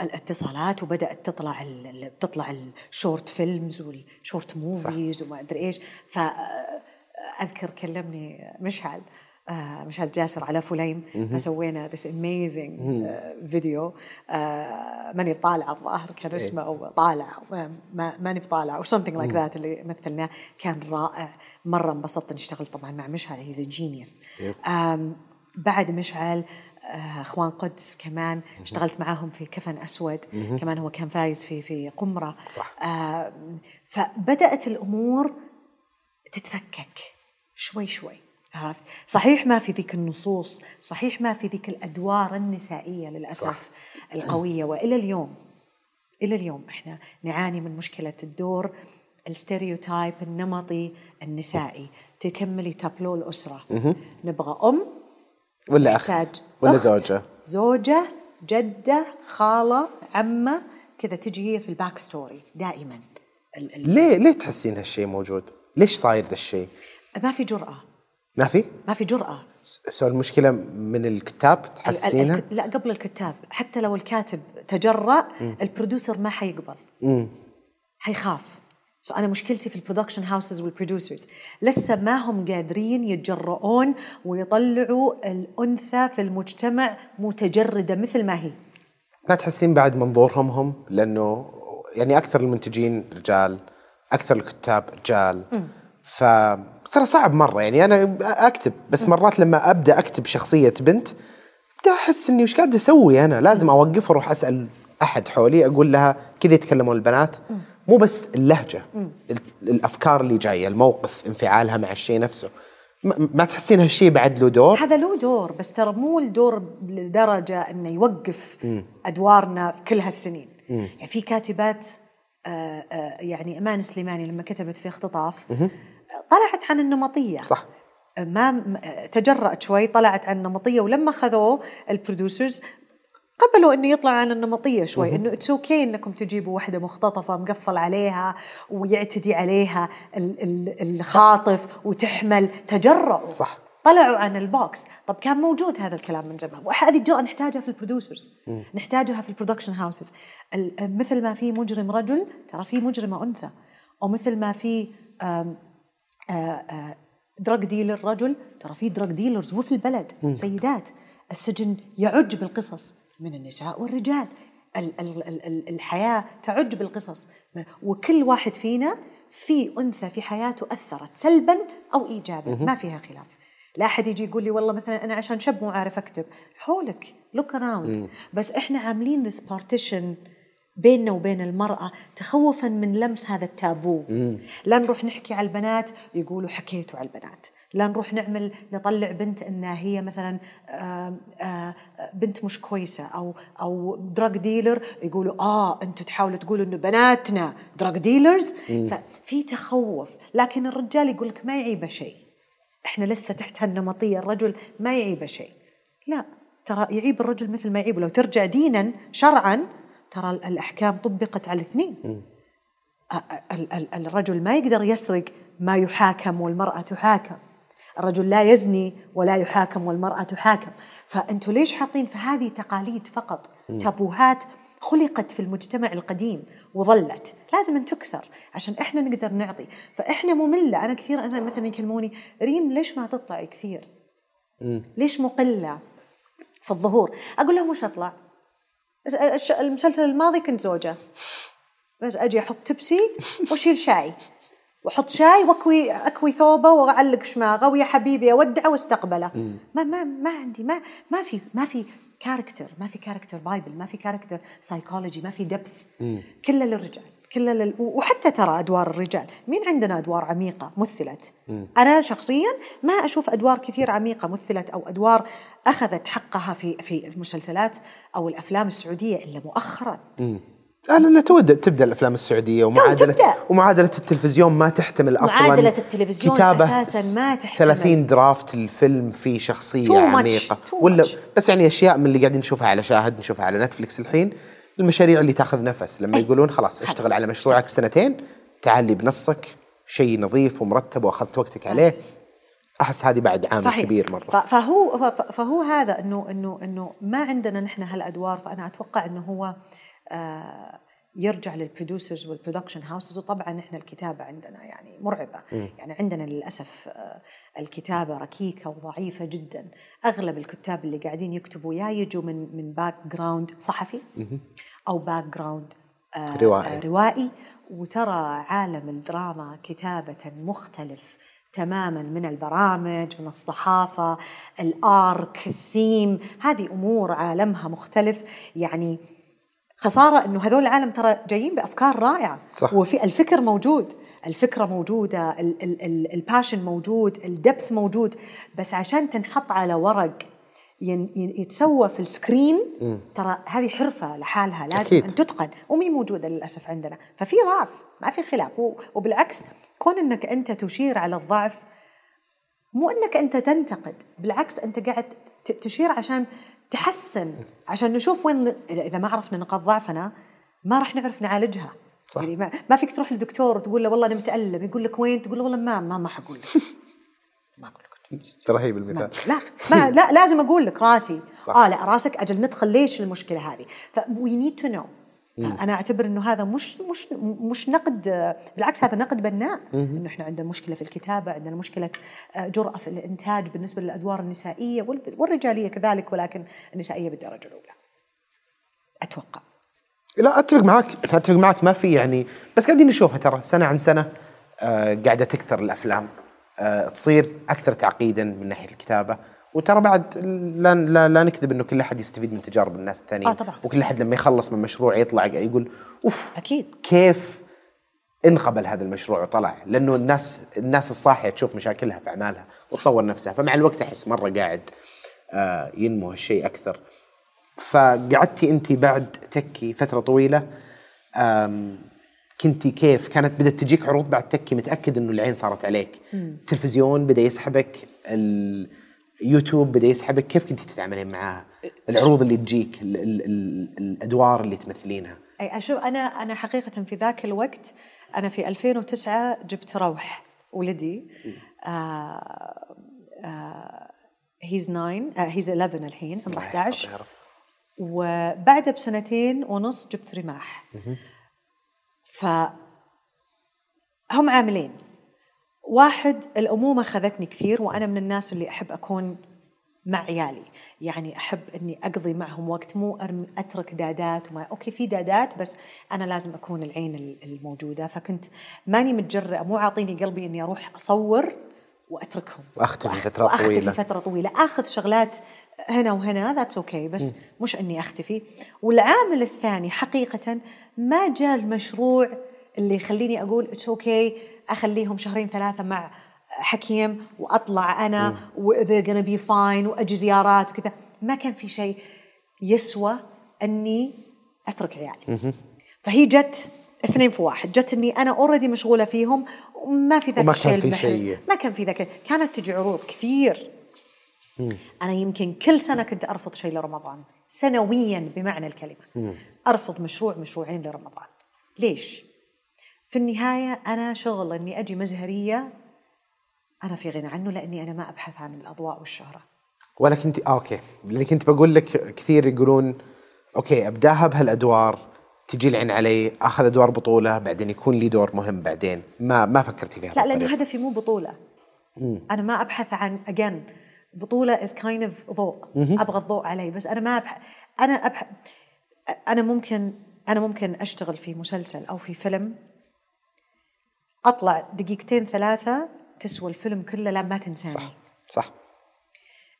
الاتصالات وبدأت تطلع ال- تطلع ال short films وال short movies وما أدري إيش. فاذكر كلمني مشعل. آه، مشعل جاسر على فيلم فسوينا this amazing video ماني طالعه الظاهر كان اسمه أو طالع ما- ما- ماني بطالع أو something like that اللي مثلناه. كان رائع. مرة انبسطت إني اشتغلت طبعا مع مشعل هيز جينيوس بعد مشعل آه، أخوان قدس كمان اشتغلت معاهم في كفن أسود. كمان هو كان فايز في في قمرة. صح. فبدأت الأمور تتفكك. شوي شوي. عرفت؟ صحيح ما في ذيك النصوص صحيح ما في ذيك الأدوار النسائية للأسف صح. القوية. وإلى اليوم إلى اليوم إحنا نعاني من مشكلة الدور ال stereotype النمطي النسائي. تكملي تابلو الأسرة. نبغى أم ولا أخ ولا زوجة. زوجة جدة خالة عمة كذا تجي هي في ال back story دائما. ال- ال- ليه ليه تحسين هالشيء موجود؟ ليش صاير ذا الشيء؟ ما في جرأة. ما في؟ ما في جرأة. so المشكلة من الكتاب ال- ال- تحسينها؟ الك- لا قبل الكتاب. حتى لو الكاتب تجرأ ال producer ما حيقبل. حيخاف. So أنا مشكلتي في ال production houses وال producers لسه ما هم قادرين يتجرؤون ويطلعوا الأنثى في المجتمع متجردة مثل ما هي. ما تحسين بعد منظورهم هم؟ لأنه يعني أكثر المنتجين رجال أكثر الكتاب رجال. ف ترى صعب مرة. يعني أنا أكتب بس مرات لما أبدأ أكتب شخصية بنت ابدا أحس إني وش قاعد أسوي أنا؟ لازم أوقف وأروح أسأل أحد حولي أقول لها كذا يتكلمون البنات. مو بس اللهجة ال- الأفكار اللي جاية الموقف انفعالها مع الشيء نفسه. ما- تحسين هالشيء بعد له دور؟ هذا له دور بس ترى مو الدور لدرجة إنه يوقف أدوارنا في كل هالسنين. يعني في كاتبات آه، آه، يعني أمان سليماني لما كتبت في اختطاف آه، طلعت عن النمطية. صح. ما تجرأت شوي طلعت عن النمطية ولما خذوه ال producers قبلوا إنه يطلع عن النمطية شوي إنه it's okay إنكم تجيبوا واحدة مختطفة مقفل عليها ويعتدي عليها ال- ال- الخاطف وتحمل. تجرأوا صح. طلعوا عن ال box طب كان موجود هذا الكلام من زمان. وهذه الجرأة نحتاجها في ال producers نحتاجها في ال production houses مثل ما في مجرم رجل ترى في مجرمة أنثى. ومثل ما في drug dealer رجل ترى في drug dealers وفي البلد سيدات. السجن يعج بالقصص من النساء والرجال. ال- ال- ال- ال- الحياة تعج بالقصص. وكل واحد فينا في أنثى في حياته أثرت سلبا أو إيجابا. ما فيها خلاف. لا أحد يجي يقول لي والله مثلا أنا عشان شاب مو عارف أكتب. حولك look around بس إحنا عاملين this partition بيننا وبين المرأة تخوفا من لمس هذا التابو. لا نروح نحكي على البنات يقولوا حكيتوا على البنات. لا نروح نعمل نطلع بنت انها هي مثلا آم، آه، بنت مش كويسة أو أو drug dealer يقولوا آه أنتم تحاولوا تقولوا إنه بناتنا drug dealers ففي تخوف. لكن الرجال يقول لك ما يعيبه شيء. إحنا لسه تحت هالنمطية الرجل ما يعيبه شيء. لا ترى يعيب الرجل مثل ما يعيب. لو ترجع دينا شرعا ترى الأحكام طبقت على الاثنين ال- ال- الرجل ما يقدر يسرق ما يحاكم والمرأة تحاكم. الرجل لا يزني ولا يحاكم والمرأة تحاكم. فأنتوا ليش حاطين في هذه تقاليد فقط تابوهات خلقت في المجتمع القديم وظلت؟ لازم أن تكسر عشان إحنا نقدر نعطي. فإحنا مملة أنا كثير أنا مثلا يكلموني ريم ليش ما تطلعي كثير؟ ليش مقلة في الظهور؟ أقول لهم وش الش- المسلسل الماضي كنت زوجة. بس أجي أحط تبسي وأشيل شاي. وأحط شاي واكوي أكوي ثوبه وأعلق شماغه ويا حبيبي أودعه وأستقبله. ما ما ما عندي ما ما في ما في character ما في character bible ما في character psychology ما في depth كله للرجال. كله لل... وحتى ترى أدوار الرجال. مين عندنا أدوار عميقة مثلت؟ أنا شخصيا ما أشوف أدوار كثير عميقة مثلت أو أدوار أخذت حقها في في المسلسلات أو الأفلام السعودية إلا مؤخرا. آه لأن تبدأ تبدأ الأفلام السعودية ومعادلة تبدأ. ومعادلة التلفزيون ما تحتمل أصلا. معادلة التلفزيون كتابة أساساً ما تحتمل. 30 درافت الفيلم في شخصية Too much, عميقة. too ولا much. بس يعني أشياء من اللي قاعدين نشوفها على شاهد نشوفها على نتفلكس الحين. المشاريع اللي تاخذ نفس. لما أي. يقولون خلاص. اشتغل على مشروعك سنتين تعال لي بنصك شيء نظيف ومرتب وأخذت وقتك عليه. أحس هذه بعد عامل صحيح. كبير مرة. فهو فهو هذا انه انه إنه ما عندنا نحن هالأدوار فأنا أتوقع إنه هو آه يرجع لل producers وال production houses وطبعا إحنا الكتابة عندنا يعني مرعبة. يعني عندنا للأسف آه الكتابة ركيكة وضعيفة جدا. أغلب الكتاب اللي قاعدين يكتبوا يا يجوا من من background صحفي أو background آه روائي. آه روائي. وترى عالم الدراما كتابة مختلف تماما من البرامج من الصحافة ال arc ال theme هذه أمور عالمها مختلف. يعني خسارة أنه هذول العالم ترى جايين بأفكار رائعة. صح. وفي الفكر موجود. الفكرة موجودة ال- ال- ال- ال passion موجود ال depth موجود. بس عشان تنحط على ورق يتسوى في ال screen ترى هذه حرفة لحالها لازم أكيد. أن تتقن. ومي موجودة للأسف عندنا. ففي ضعف. ما في خلاف. و- وبالعكس كون أنك أنت تشير على الضعف مو أنك أنت تنتقد. بالعكس أنت قاعد تشير عشان تحسن. عشان نشوف وين إذا ما عرفنا نقاط ضعفنا ما راح نعرف نعالجها. صح. يعني ما, ما فيك تروح لدكتور وتقول له والله أنا متألم يقول لك وين؟ تقول له والله ما ما ما حقول لك. ما أقول لك. رهيب المثال لا ما لا لازم أقول لك راسي. صح. آه لا راسك أجل ندخل ليش المشكلة هذه. ف we need to know. أنا أعتبر إنه هذا مش مش مش نقد بالعكس هذا نقد بناء. إنه إحنا عندنا مشكلة في الكتابة عندنا مشكلة آه، جرأة في الإنتاج بالنسبة للأدوار النسائية وال- والرجالية كذلك ولكن النسائية بالدرجة الأولى. أتوقع. لا أتفق معك أتفق معك ما في يعني بس قاعدين نشوفها ترى سنة عن سنة آه قاعدة تكثر الأفلام. آه تصير أكثر تعقيدا من ناحية الكتابة. وترى بعد لا لا, لا نكذب إنه كل أحد يستفيد من تجارب الناس الثانيين آه طبعاً. وكل أحد لما يخلص من مشروع يطلع يقول أوف أكيد. كيف انقبل هذا المشروع وطلع؟ لأنه الناس الناس الصاحية تشوف مشاكلها في أعمالها وتطور نفسها. فمع الوقت أحس مرة قاعد آه ينمو هالشيء أكثر. فقعدتي أنت بعد تكي فترة طويلة آم، كنتي كيف؟ كانت بدأت تجيك عروض بعد تكي متأكد إنه العين صارت عليك. التلفزيون بدأ يسحبك اليوتيوب بدأ يسحبك كيف كنتي تتعاملين معاها العروض اللي تجيك ال ال ال الأدوار اللي تمثلينها؟ أي أشوف أنا أنا حقيقة في ذاك الوقت أنا في 2009 جبت روح ولدي. هيز 9 هيز 11 الحين عمره 11 وبعدها بسنتين ونص جبت رماح. ف هم عاملين. واحد الأمومة خذتني كثير وأنا من الناس اللي أحب أكون مع عيالي. يعني أحب أني أقضي معهم وقت مو أترك دادات وما أوكي في دادات بس أنا لازم أكون العين ال- الموجودة. فكنت ماني متجرئة مو عاطيني قلبي أني أروح أصور وأتركهم. وأختفي وأخ- فترات وأختفي طويلة. فترة طويلة. آخذ شغلات هنا وهنا that's okay بس مش إني أختفي. والعامل الثاني حقيقة ما جاء المشروع اللي يخليني أقول it's okay أخليهم شهرين ثلاثة مع حكيم وأطلع أنا و they're gonna be fine وأجي زيارات وكذا. ما كان في شيء يسوى أني أترك عيالي. فهي جت اثنين في واحد. جت إني أنا already مشغولة فيهم وما في ذاك الشيء كان في. شيء. ما كان في ذاك كانت تجي عروض كثير. أنا يمكن كل سنة كنت أرفض شيء لرمضان. سنويا بمعنى الكلمة. أرفض مشروع مشروعين لرمضان. ليش؟ في النهاية أنا شغل أني أجي مزهرية أنا في غنى عنه لأني أنا ما أبحث عن الأضواء والشهرة. ولا كنت آه okay. لاني كنت بقول لك كثير يقولون okay أبداها بهالأدوار تجي العين علي أخذ أدوار بطولة بعدين يكون لي دور مهم بعدين. ما ما فكرتي فيها لا لأنه بهالطريقة. هدفي مو بطولة. أنا ما أبحث عن again بطولة is kind of ضوء. أبغى الضوء علي بس أنا ما أبحث أنا أبحث أنا ممكن أنا ممكن أشتغل في مسلسل أو في فيلم أطلع دقيقتين ثلاثة تسوى الفيلم كله لا ما تنساني. صح صح.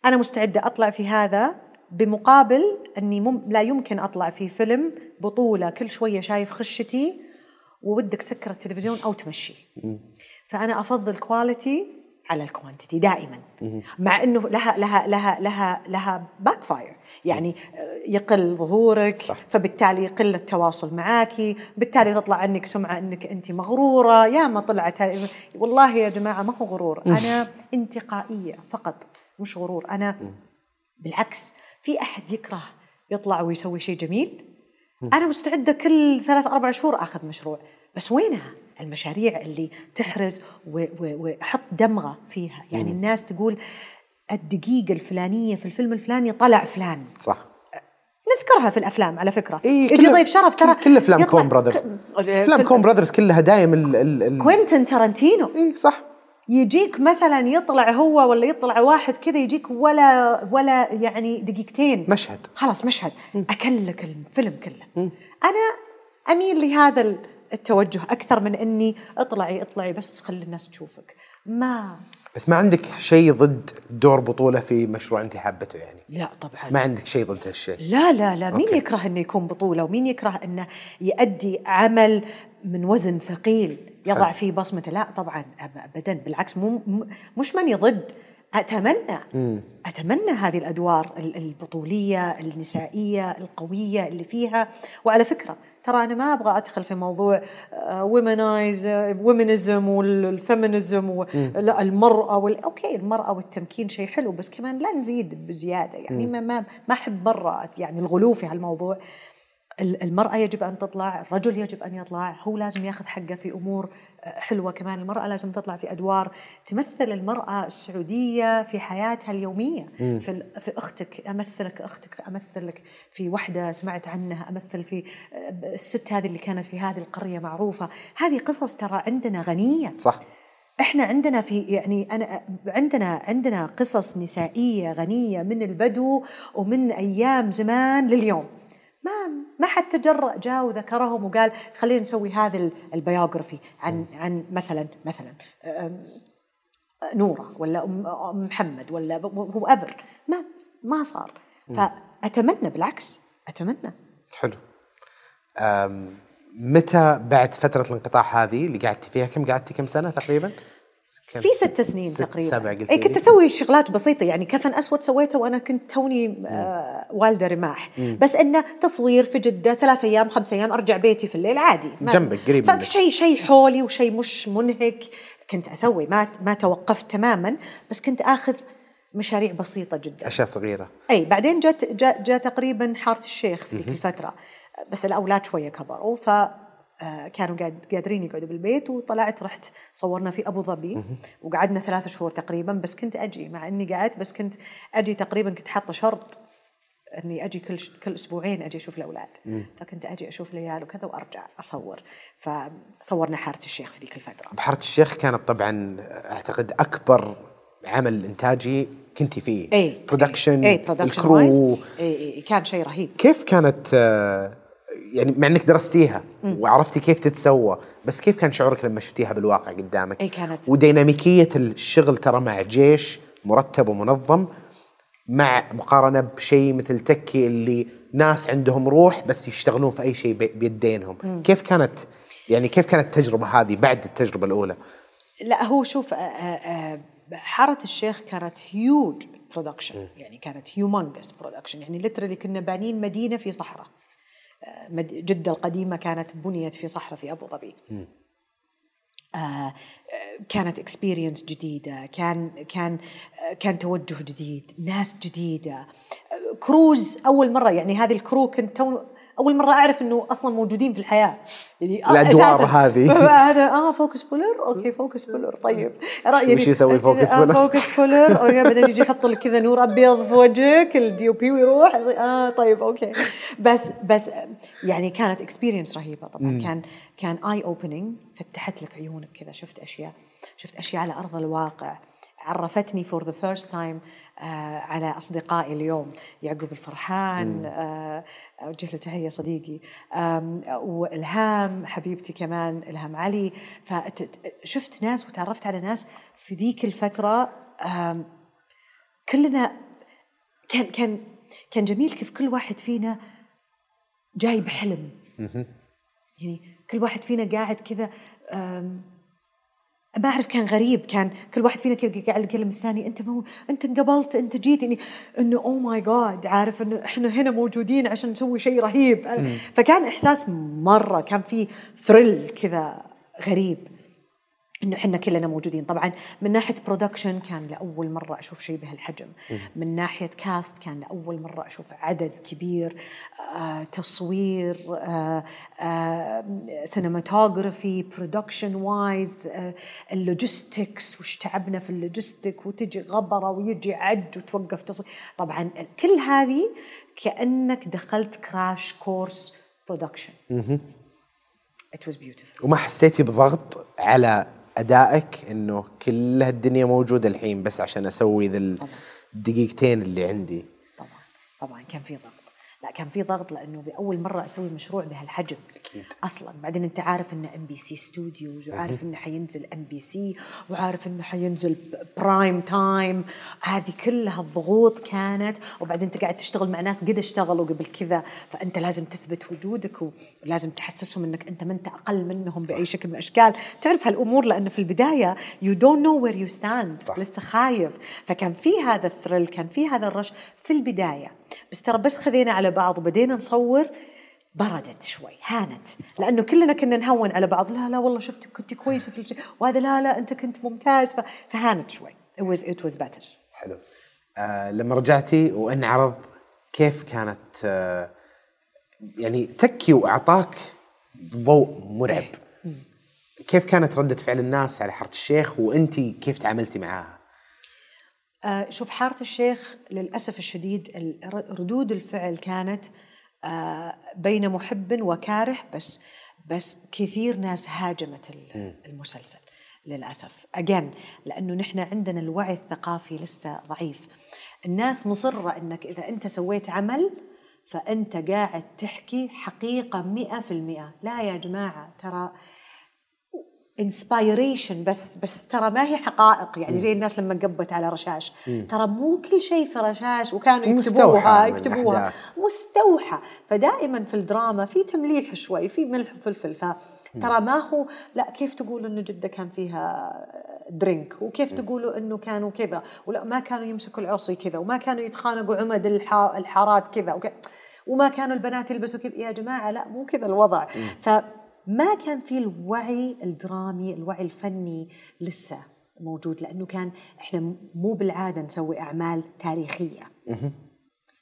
أنا مستعدة أطلع في هذا بمقابل أني مم لا يمكن أطلع في فيلم بطولة كل شوية شايف خشتي وودك تسكر التلفزيون أو تمشي. فأنا أفضل quality على ال quantity دائما. مع إنه لها لها لها لها لها backfire يعني يقل ظهورك صح. فبالتالي يقل التواصل معاكي بالتالي تطلع عنك سمعة إنك أنت مغرورة. يا ما طلعت والله يا جماعة ما هو غرور. أنا انتقائية فقط مش غرور. أنا بالعكس في أحد يكره يطلع ويسوي شيء جميل؟ أنا مستعدة كل ثلاث أربع شهور أخذ مشروع. بس وينها؟ المشاريع اللي تحرز و- و- وأحط دمغة فيها. يعني الناس تقول الدقيقة الفلانية في الفيلم الفلاني طلع فلان. صح. نذكرها في الأفلام على فكرة. إيه يجي ضيف شرف ترى كل, أفلام كون براذرز. ك- أفلام كون براذرز كلها دايم ال ال ال كوينتن تارانتينو. اي صح. يجيك مثلا يطلع هو ولا يطلع واحد كذا يجيك ولا ولا يعني دقيقتين. مشهد. خلاص مشهد. أكلك الفيلم كله. أنا أميل لهذا التوجه أكثر من إني اطلعي اطلعي بس خلي الناس تشوفك. ما بس ما عندك شيء ضد دور بطولة في مشروع أنت حابته يعني؟ لا طبعا. ما عندك شيء ضد هالشيء؟ لا لا لا. مين okay. يكره إنه يكون بطولة؟ ومين يكره إنه يؤدي عمل من وزن ثقيل يضع حلو. فيه بصمته؟ لا طبعا. أب- ابدا. بالعكس مو مش ماني ضد أتمنى أتمنى هذه الأدوار ال- البطولية النسائية القوية اللي فيها. وعلى فكرة ترى أنا ما أبغى أدخل في موضوع womanize و womanism وال feminism والمراه وال... okay المرأة والتمكين شيء حلو بس كمان لا نزيد بزيادة. يعني ما ما ما أحب مرة يعني الغلو في هالموضوع. ال- المرأة يجب أن تطلع الرجل يجب أن يطلع هو لازم ياخذ حقه في أمور آه، حلوة كمان. المرأة لازم تطلع في أدوار تمثل المرأة السعودية في حياتها اليومية. في, في أختك أمثلك أختك أمثلك في وحدة سمعت عنها أمثل في آه، الست هذه اللي كانت في هذه القرية معروفة. هذه قصص ترى عندنا غنية. صح. إحنا عندنا في يعني أنا عندنا عندنا قصص نسائية غنية من البدو ومن أيام زمان لليوم. ما ما حد تجرأ جاء وذكرهم وقال خلينا نسوي هذا ال- ال biography عن عن مثلا مثلا نورة ولا ام محمد ولا whoever ما ما صار. فأتمنى بالعكس أتمنى. حلو. متى بعد فترة الانقطاع هذه اللي قعدتي فيها؟ كم قعدتي؟ كم سنة تقريبا؟ في ست سنين ست تقريبا. سبع قلت اي كنت. أسوي شغلات بسيطة يعني كفن أسود سويته وأنا كنت توني آه والدة رماح. بس إنه تصوير في جدة ثلاث أيام خمس أيام أرجع بيتي في الليل عادي جنبك، قريب. فشيء شيء حولي وشيء مش منهك. كنت أسوي ما ما توقفت تماما بس كنت آخذ مشاريع بسيطة جدا. أشياء صغيرة. اي بعدين جت جاء جاء تقريبا حارة الشيخ في ذيك الفترة. بس الأولاد شوية كبروا ف كانوا قاعد قادرين يقعدوا بالبيت وطلعت رحت صورنا في أبو ظبي وقعدنا ثلاثة شهور تقريبا بس كنت أجي مع إني قعدت بس كنت أجي تقريبا كنت حاطة شرط إني أجي كل كل أسبوعين أجي أشوف الأولاد. فكنت أجي أشوف العيال وكذا وأرجع أصور. فصورنا حارة الشيخ في ذيك الفترة. بحارة الشيخ كانت طبعا أعتقد أكبر عمل إنتاجي كنتي فيه. اي production اي ال crew اي اي كان شيء رهيب. كيف كانت آه، يعني مع إنك درستيها وعرفتي كيف تتسوى بس كيف كان شعورك لما شفتيها بالواقع قدامك؟ أي كانت. وديناميكية الشغل ترى مع جيش مرتب ومنظم مع مقارنة بشيء مثل تكي اللي ناس عندهم روح بس يشتغلون في أي شيء بي- بيدينهم. كيف كانت؟ يعني كيف كانت التجربة هذه بعد التجربة الأولى؟ لا هو شوف حارة الشيخ كانت huge production يعني كانت humongous production يعني literally كنا بانين مدينة في صحراء. جدة القديمة كانت بنيت في صحراء في أبو ظبي. آه، آه، كانت experience جديدة كان كان آه، كان توجه جديد ناس جديدة. آه، crews أول مرة يعني هذه ال crew كنت تو أول مرة أعرف إنه أصلا موجودين في الحياة. يعني آه، الأدوار أساساً. هذه. (laughs) هذا آه focus puller. okay focus puller. طيب. وش يسوي focus puller؟ آه focus puller. okay (laughs) بعدين يجي يحط لك كذا نور أبيض في وجهك ال DOP ويروح. آه طيب okay. بس بس يعني كانت experience رهيبة طبعا. كان كان eye opening فتحت لك عيونك كذا. شفت أشياء شفت أشياء على أرض الواقع. عرفتني for the first time على أصدقائي اليوم يعقوب الفرحان آه، أوجه له تحية صديقي. آم، والهام حبيبتي كمان الهام علي. فشفت ناس وتعرفت على ناس في ذيك الفترة آم، كلنا كان كان كان جميل كيف كل واحد فينا جاي بحلم. يعني كل واحد فينا قاعد كذا ما أعرف كان غريب كان كل واحد فينا كذا قاعد يكلم الثاني أنت مو أنت انقبلت أنت جيت يعني إنه oh my God عارف إنه إحنا هنا موجودين عشان نسوي شيء رهيب. فكان إحساس مرة كان في thrill كذا غريب. إنه إحنا كلنا موجودين. طبعا من ناحية production كان لأول مرة أشوف شيء بهالحجم. من ناحية cast كان لأول مرة أشوف عدد كبير آه تصوير آه آه cinematography production wise آه ال logistics وش تعبنا في ال logistic وتجي غبرة ويجي عج وتوقف تصوير. طبعا كل هذه كأنك دخلت crash course production It was beautiful. وما حسيتي بضغط على أدائك إنه كل هالدنيا موجودة الحين بس عشان أسوي ذا الدقيقتين اللي عندي. طبعا. طبعا. كان في ضغط. لا كان في ضغط لأنه بأول مرة أسوي مشروع بهالحجم. أكيد. أصلا. بعدين أنت عارف إنه ام بي سي ستوديوز وعارف إنه حينزل ام بي سي وعارف إنه حينزل prime time هذه كلها الضغوط كانت وبعدين أنت قاعد تشتغل مع ناس قد اشتغلوا قبل كذا. فأنت لازم تثبت وجودك ولازم تحسسهم إنك أنت ما أنت أقل منهم بأي شكل من الأشكال. تعرف هالأمور؟ لأنه في البداية you don't know where you stand. لسه خايف. فكان في هذا ال thrill كان في هذا ال rush في البداية. بس ترى بس خدينا على بعض وبدينا نصور بردت شوي هانت. لأنه كلنا كنا نهون على بعض لا لا والله شفت كنت كويسة في الشيء وهذا لا لا أنت كنت ممتاز فهانت شوي. It was it was better. حلو. آه لما رجعتي وانعرض كيف كانت آه يعني تكي وأعطاك ضوء مرعب. كيف كانت ردة فعل الناس على حارة الشيخ وانت كيف تعاملتي معاها؟ آه، شوف حارة الشيخ للأسف الشديد ال- ردود الفعل كانت آه، بين محب وكاره بس بس كثير ناس هاجمت ال- المسلسل للأسف. again لأنه نحن عندنا الوعي الثقافي لسه ضعيف. الناس مصرة أنك إذا أنت سويت عمل فأنت قاعد تحكي حقيقة مئة في المئة. لا يا جماعة ترى inspiration بس بس ترى ما هي حقائق. يعني زي الناس لما قبت على رشاش. ترى مو كل شيء في رشاش وكانوا يكتبوها يكتبوها. مستوحى. فدائما في الدراما في تمليح شوي في ملح وفلفل. فترى ما هو لا كيف تقولوا إنه جدة كان فيها drink وكيف تقولوا إنه كانوا كذا؟ ولا ما كانوا يمسكوا العصي كذا وما كانوا يتخانقوا عمد الحا- الحارات كذا وما كانوا البنات يلبسوا كذا. يا جماعة لا مو كذا الوضع. فما كان في الوعي الدرامي الوعي الفني لسه موجود؟ لأنه كان إحنا مو بالعادة نسوي أعمال تاريخية.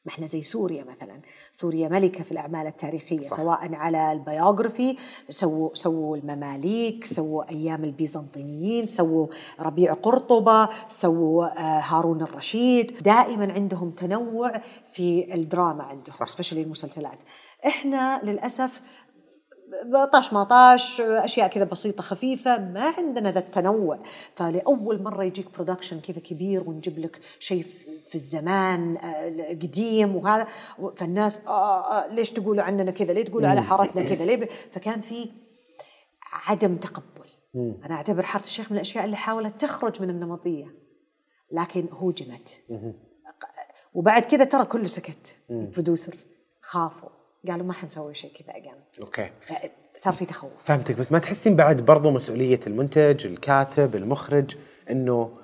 ما إحنا زي سوريا مثلا. سوريا ملكة في الأعمال التاريخية صح. سووا ال biography سووا سووا المماليك سووا أيام البيزنطيين سووا ربيع قرطبة سووا آه، هارون الرشيد. دائما عندهم تنوع في الدراما عندهم especially المسلسلات. إحنا للأسف طاش ما طاش أشياء كذا بسيطة خفيفة ما عندنا ذا التنوع. فلأول مرة يجيك production كذا كبير ونجيب لك شيء في الزمان آه، قديم وهذا. فالناس آه آه ليش تقولوا عننا كذا؟ ليه تقولوا على حارتنا (coughs) كذا؟ ليه فكان في عدم تقبل. أنا أعتبر حارة الشيخ من الأشياء اللي حاولت تخرج من النمطية لكن هوجمت وبعد كذا ترى كله سكت. ال producers خافوا. قالوا ما حنسوي شيء كذا again أوكي. صار في تخوف. فهمتك بس ما تحسين بعد برضو مسؤولية المنتج الكاتب المخرج إنه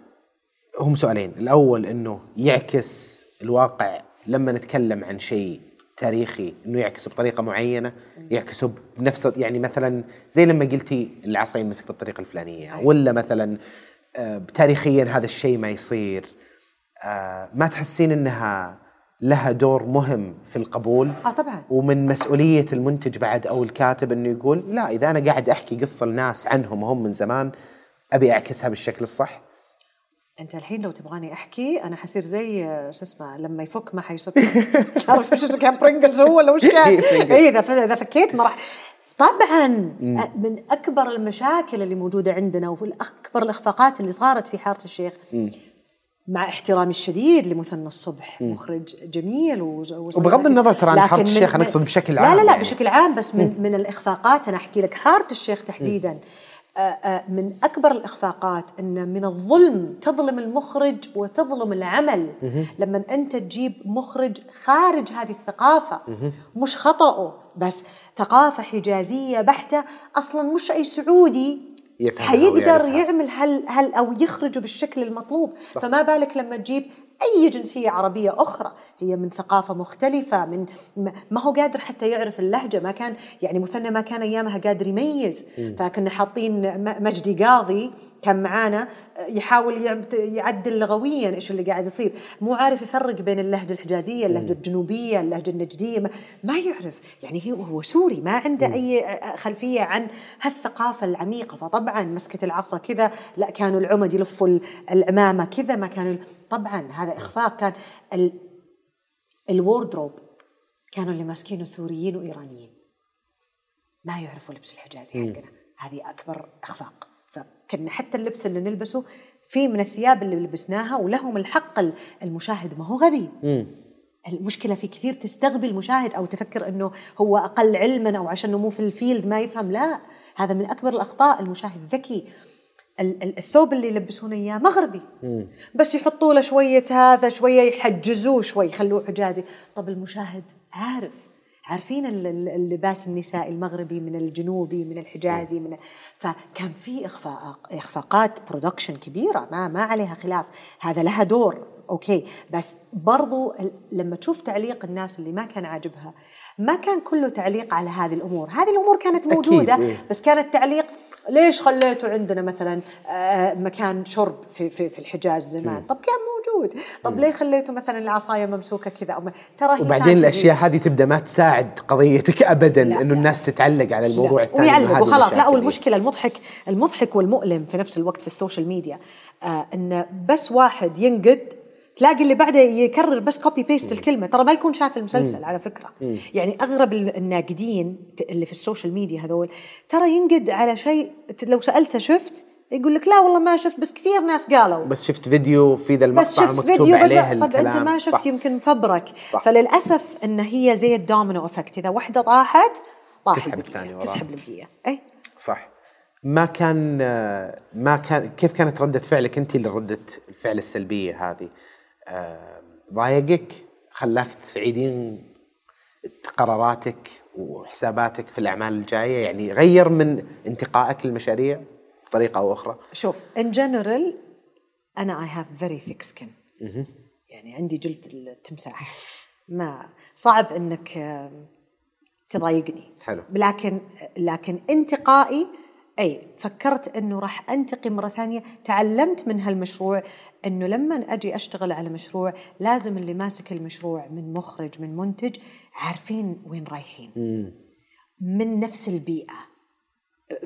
هم سؤالين. الأول إنه يعكس الواقع لما نتكلم عن شيء تاريخي إنه يعكسه بطريقة معينة يعكسه بنفس يعني مثلا زي لما قلتي العصا يمسك بالطريقة الفلانية ولا مثلا آه، تاريخيا هذا الشيء ما يصير. آه، ما تحسين إنها لها دور مهم في القبول. آه طبعا. ومن مسؤولية المنتج بعد أو الكاتب أنه يقول لا إذا أنا قاعد أحكي قصة لناس عنهم وهم من زمان أبي أعكسها بالشكل الصح. أنت الحين لو تبغاني أحكي أنا حصير زي شو اسمه لما يفك ما حيسكت (laughs) تعرف شو كان برينجلز هو ولا وش (laughs) كان؟ اي إذا إذا فكيت ما راح. طبعا من أكبر المشاكل اللي موجودة عندنا وفي أكبر الإخفاقات اللي صارت في حارة الشيخ مع احترامي الشديد لمثنى الصبح مخرج جميل. وبغض النظر ترى عن من- الشيخ، أنا من- أقصد بشكل لا عام لا لا يعني. بشكل عام بس من من الإخفاقات أنا أحكي لك حاره الشيخ تحديدا. من أكبر الإخفاقات أن من الظلم تظلم المخرج وتظلم العمل. لما أنت تجيب مخرج خارج هذه الثقافة مش خطأه بس ثقافة حجازية بحتة أصلا مش أي سعودي يفهمها حيقدر ويعرفها. يعمل هل هل أو يخرجه بالشكل المطلوب. صح. فما بالك لما تجيب أي جنسية عربية أخرى. هي من ثقافة مختلفة من ما- هو قادر حتى يعرف اللهجة. ما كان يعني مثنى ما كان أيامها قادر يميز. فكنا حاطين م- مجدي قاضي كان معانا يحاول يعدل لغويا إيش اللي قاعد يصير. مو عارف يفرق بين اللهجة الحجازية اللهجة الجنوبية اللهجة النجدية ما, ما يعرف. يعني هو هو سوري ما عنده أي خلفية عن هالثقافة العميقة. فطبعا مسكة العصا كذا لا كانوا العمد يلفوا ال- العمامه كذا ما كانوا طبعا هذا إخفاق كان ال ال wardrobe كانوا اللي ماسكينه سوريين وإيرانيين. ما يعرفوا لبس الحجازي حقنا. هذه أكبر إخفاق. فكنا حتى اللبس اللي نلبسه في من الثياب اللي لبسناها ولهم الحق ال- المشاهد. ما هو غبي. المشكلة في كثير تستغبي المشاهد أو تفكر أنه هو أقل علما أو عشان مو في ال field ما يفهم. لا هذا من أكبر الأخطاء. المشاهد ذكي. ال- ال- الثوب اللي يلبسونه إياه مغربي بس يحطوا له شوية هذا شوية يحجزوه شوي يخلوه حجازي. طب المشاهد عارف. عارفين ال- ال- اللباس النسائي المغربي من الجنوبي من الحجازي من فكان في اخفاق إخفاقات production كبيرة ما ما عليها خلاف. هذا لها دور أوكي. بس برضو لما تشوف تعليق الناس اللي ما كان عاجبها ما كان كله تعليق على هذه الأمور. هذه الأمور كانت أكيد، موجودة إيه. بس كان التعليق ليش خليتوا عندنا مثلا آه، مكان شرب في في في الحجاز زمان طب كان cute طب ليه خليتوا مثلا العصاية ممسوكة كذا أو ترى هي وبعدين fantasy. الأشياء هذه تبدأ ما تساعد قضيتك ابدا انه. الناس تتعلق على الموضوع لا. الثاني ويعلق وخلاص لا. والمشكلة المضحك المضحك والمؤلم في نفس الوقت في السوشيال ميديا آه ان بس واحد ينقد تلاقي اللي بعده يكرر بس copy paste الكلمة. ترى ما يكون شاف المسلسل على فكرة. يعني أغرب الناقدين اللي في السوشيال ميديا هذول ترى ينقد على شيء لو سألته شفت يقول لك لا والله ما شفت بس كثير ناس قالوا. بس شفت فيديو في ذا بس المقطع شفت مكتوب فيديو عليه. طب الكلام. أنت ما شفت صح. يمكن مفبرك صح. فللأسف إن هي زي ال domino effect. إذا واحدة طاحت طاح تسحب وراها. تسحب البقية. اي صح. ما كان ما كان كيف كانت ردة فعلك أنت لردة الفعل السلبية هذه؟ ضايقك خلاك تعيدين قراراتك وحساباتك في الأعمال الجاية يعني غير من انتقائك للمشاريع بطريقة أو أخرى؟ شوف in general أنا I have very thick skin يعني عندي جلد التمساح. ما صعب إنك تضايقني. حلو. لكن لكن انتقائي أي فكرت إنه راح أنتقي مرة ثانية. تعلمت من هالمشروع إنه لما أجي أشتغل على مشروع لازم اللي ماسك المشروع من مخرج من منتج عارفين وين رايحين. من نفس البيئة.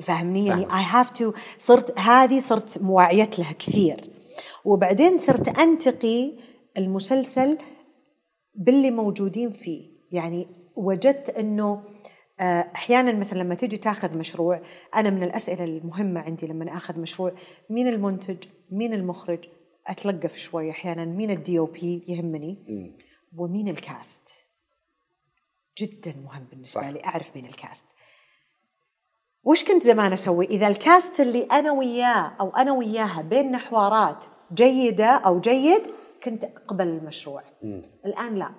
فاهمني؟ يعني I have to صرت هذه صرت موعيت لها كثير. وبعدين صرت أنتقي المسلسل باللي موجودين فيه. يعني وجدت إنه أحيانا مثلا لما تيجي تاخذ مشروع أنا من الأسئلة المهمة عندي لما أخذ مشروع مين المنتج مين المخرج أتلقف شوي أحيانا مين ال DOP يهمني ومين ال cast جدا مهم بالنسبة صح. لي أعرف مين ال cast وش كنت زمان أسوي؟ إذا ال cast اللي أنا وياه أو أنا وياها بيننا حوارات جيدة أو جيد كنت أقبل المشروع. الآن لا.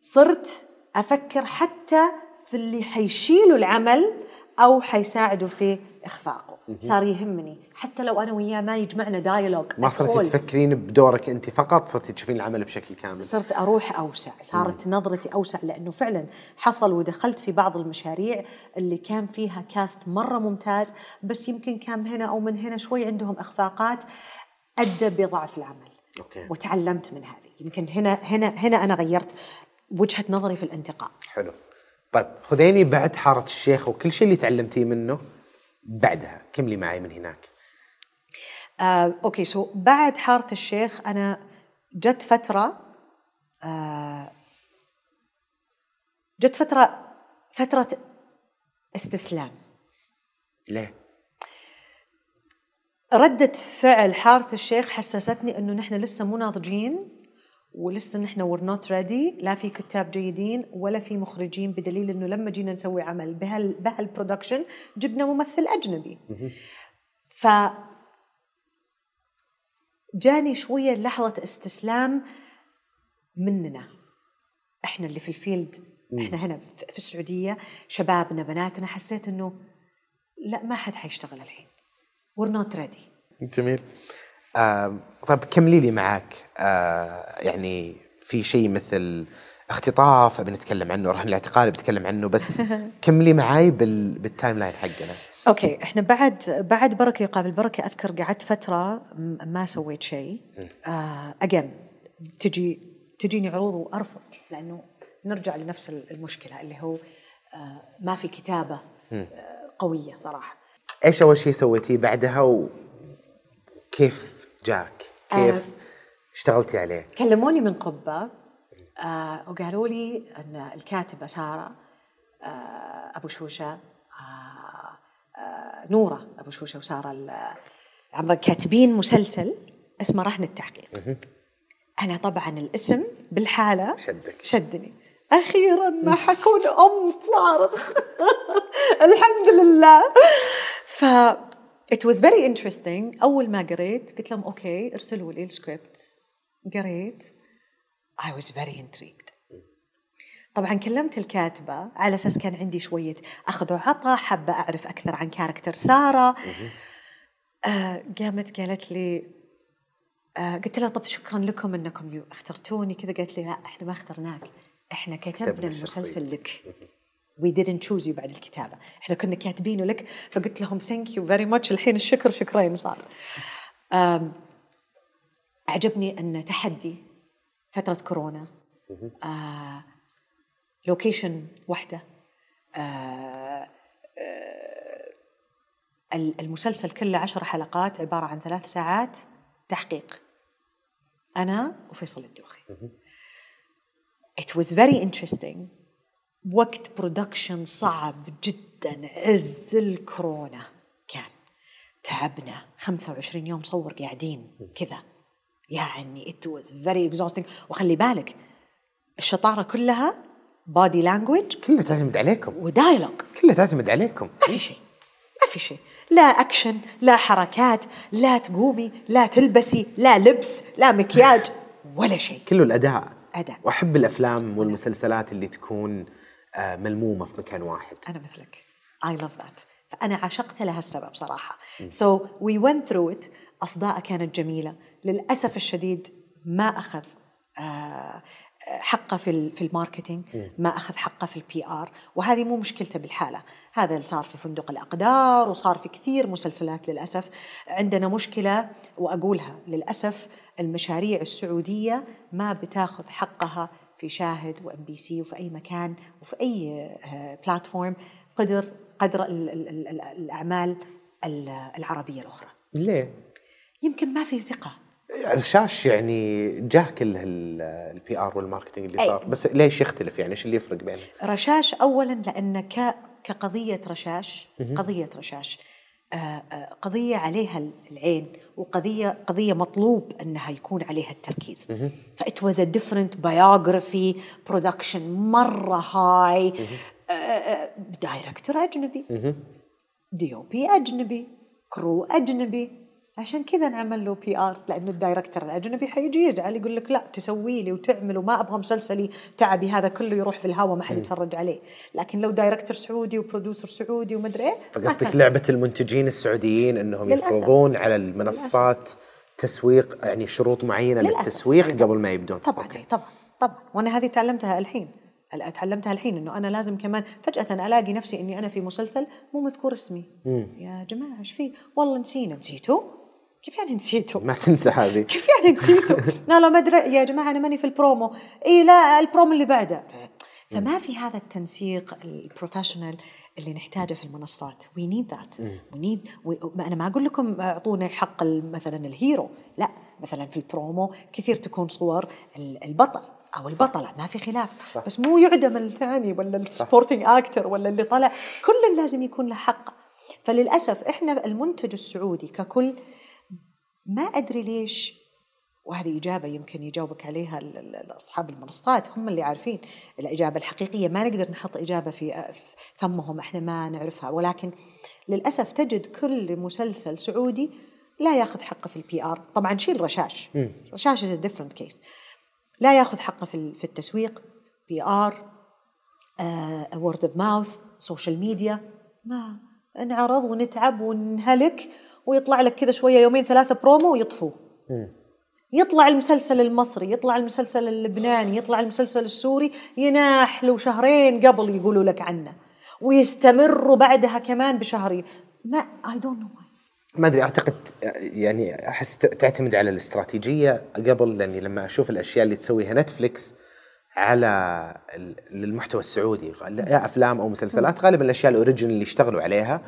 صرت أفكر حتى في اللي حيشيلوا العمل أو حيساعدوا في إخفاقه، صار يهمني. حتى لو أنا وياه ما يجمعنا dialogue ما صرتي تفكرين بدورك أنت فقط؟ صرتي تشوفين العمل بشكل كامل؟ صرت أروح أوسع. صارت نظرتي أوسع لأنه فعلا حصل ودخلت في بعض المشاريع اللي كان فيها cast مرة ممتاز بس يمكن كان هنا أو من هنا شوي عندهم إخفاقات أدى بضعف العمل. أوكي. وتعلمت من هذه. يمكن هنا هنا هنا أنا غيرت وجهة نظري في الانتقاء. حلو. طيب خذيني بعد حارة الشيخ وكل شيء اللي تعلمتيه منه بعدها. كملي معي من هناك؟ آه، okay so بعد حارة الشيخ أنا جت فترة آه، جت فترة فترة استسلام. ليه؟ ردة فعل حارة الشيخ حسستني إنه نحن لسه مو ناضجين. ولسه نحن we're not ready لا في كتاب جيدين ولا في مخرجين بدليل إنه لما جينا نسوي عمل بهال بهال production جبنا ممثل أجنبي. ف جاني شوية لحظة استسلام مننا. إحنا اللي في ال field. إحنا هنا في السعودية. شبابنا بناتنا حسيت إنه لا ما حد حيشتغل الحين. We're not ready. جميل. آه طيب كملي لي معاك. آه يعني في شيء مثل اختطاف بنتكلم عنه رهن الاعتقال بنتكلم عنه بس (laughs) كملي معاي بال بال timeline حقنا. okay إحنا بعد بعد بركة يقابل بركة أذكر قعدت فترة ما سويت شيء. آه again تجي تجيني عروض وأرفض لأنه نرجع لنفس المشكلة اللي هو آه ما في كتابة آه قوية صراحة. إيش أول شيء سويتيه بعدها وكيف جاك؟ كيف اشتغلتي عليه؟ كلموني من قبة آه وقالوا لي أن الكاتبة سارة آه أبو شوشة آه آه نورة أبو شوشة وسارة عمرا كاتبين مسلسل اسمه رهن التحقيق أنا طبعا الاسم بالحالة شدك. شدني أخيرا ما حكون أم صارخ (laughs) الحمد لله ف it was very interesting. أول ما قريت قلت لهم أوكي ارسلوا لي السكريبت قريت. I was very intrigued. طبعا كلمت الكاتبة على أساس كان عندي شوية أخذ وعطى حابة أعرف أكثر عن كاركتر سارة. آه قامت قالت لي آه قلت لها طب شكرا لكم إنكم يو- اخترتوني. كذا قالت لي لا إحنا ما اخترناك. كتبنا كتبنا المسلسل لك. (laughs) we didn't choose you بعد الكتابة. إحنا كنا كاتبينه لك فقلت لهم thank you very much. الحين الشكر شكرين صار. أعجبني أن تحدي فترة كورونا آه location واحدة آه آه المسلسل كله عشر حلقات عبارة عن ثلاث ساعات تحقيق. أنا وفيصل الدوخي. it was very interesting وقت production صعب جدا. عز الكورونا. كان تعبنا. 25 يوم صور قاعدين كذا. يعني it was very exhausting. وخلي بالك الشطارة كلها body language كلها تعتمد عليكم. و dialogue كلها تعتمد عليكم. ما في شيء. ما في شيء. لا اكشن لا حركات لا تقومي لا تلبسي لا لبس لا مكياج ولا شيء. كله الأداء. أداء. وأحب الأفلام والمسلسلات اللي تكون ملمومة في مكان واحد. أنا مثلك. I love that. فأنا عشقت لها السبب صراحة. so we went through it. أصداء كانت جميلة. للأسف الشديد ما أخذ آه، حقه في في ال marketing ما أخذ حقه في ال PR وهذه مو مشكلته بالحالة. هذا اللي صار في فندق الأقدار وصار في كثير مسلسلات للأسف. عندنا مشكلة وأقولها للأسف المشاريع السعودية ما بتاخذ حقها في شاهد وام بي سي وفي أي مكان وفي أي platform قدر قدر ال- ال- ال- ال- الأعمال ال- العربية الأخرى ليه؟ يمكن ما في ثقة رشاش يعني جاه كل ال PR وال marketing اللي أي. صار بس ليش يختلف يعني إيش اللي يفرق بينهم؟ رشاش اولا لأن كقضية رشاش قضية رشاش آه، آه، قضية عليها العين وقضية قضية مطلوب إنها يكون عليها التركيز. ف it was different biography production مرة high director أجنبي DOP أجنبي crew أجنبي. عشان كذا نعمل له PR لأنه ال director الاجنبي حيجي يزعل يقول لك لا تسوي لي وتعمل وما أبغى مسلسلي تعبي هذا كله يروح في الهواء ما حد يتفرج عليه. لكن لو director سعودي و producer سعودي ومدري إيه فقصدك. لعبة المنتجين السعوديين إنهم للأسف. يفرضون على المنصات تسويق يعني شروط معينة للأسف. للتسويق قبل ما يبدون. طبعا okay. طبعا طبعا. وأنا هذه تعلمتها الحين. ال- تعلمتها الحين إنه أنا لازم كمان فجأة ألاقي نفسي إني أنا في مسلسل مو مذكور اسمي. يا جماعة إيش في؟ والله نسينا. نسيته كيف يعني نسيته؟ ما تنسى هذه. (laughs) كيف يعني نسيته؟ لا لا ما أدري. يا جماعة أنا ماني في البرومو، إي لا البرومو اللي بعده. فما في هذا التنسيق ال professional اللي نحتاجه في المنصات. we need that we need أنا ما أقول لكم اعطونا حق مثلا ال hero. لا مثلا في البرومو كثير تكون صور ال- البطل أو البطلة. ما في خلاف. صح. بس مو يعدم الثاني ولا السبورتنج أكتر ولا اللي طلع. كل لازم يكون له حق. فللأسف إحنا المنتج السعودي ككل ما أدري ليش. وهذه إجابة يمكن يجاوبك عليها أصحاب المنصات هم اللي عارفين الإجابة الحقيقية. ما نقدر نحط إجابة في فمهم إحنا ما نعرفها. ولكن للأسف تجد كل مسلسل سعودي لا ياخذ حقه في ال PR طبعا شيل رشاش. رشاش is different case لا ياخذ حقه في في التسويق PR word of mouth social media ما نعرض ونتعب ونهلك. ويطلع لك كذا شوية يومين ثلاثة برومو ويطفوه يطلع المسلسل المصري يطلع المسلسل اللبناني يطلع المسلسل السوري ينناح له شهرين قبل يقولوا لك عنه. ويستمروا بعدها كمان بشهرين. ما I don't know ما أدري أعتقد يعني أحس تعتمد على الاستراتيجية قبل لأني لما أشوف الأشياء اللي تسويها نتفلكس على ال- المحتوى السعودي يا أفلام أو مسلسلات غالبا الأشياء ال original اللي اشتغلوا عليها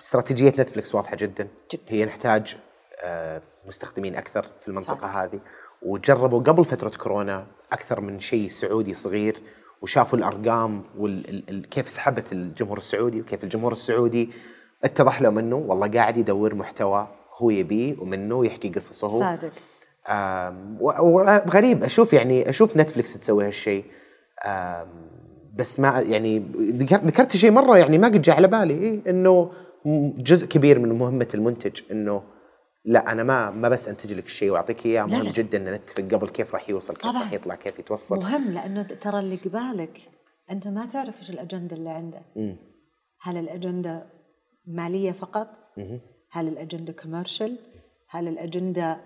استراتيجية نتفلكس واضحة جدا. جداً. هي نحتاج آه، مستخدمين أكثر في المنطقة صح. هذه. وجربوا قبل فترة كورونا أكثر من شيء سعودي صغير وشافوا الأرقام وكيف سحبت الجمهور السعودي وكيف الجمهور السعودي اتضح لهم انه والله قاعد يدور محتوى هو يبيه ومنه يحكي قصصه. هو صادق وغريب أشوف يعني أشوف نتفلكس تسوي هالشيء. بس ما يعني ذكر- ذكرت شيء مرة يعني ما قد جاء على بالي. إيه إنه م- جزء كبير من مهمة المنتج إنه لا أنا ما ما بس أنتج لك الشيء وأعطيك إياه مهم لا. جدا إن نتفق قبل كيف راح يوصل كيف. راح يطلع كيف يتوصل. مهم لأنه ترى اللي قبالك أنت ما تعرف إيش الأجندة اللي عنده. هل الأجندة مالية فقط؟ هل الأجندة commercial هل الأجندة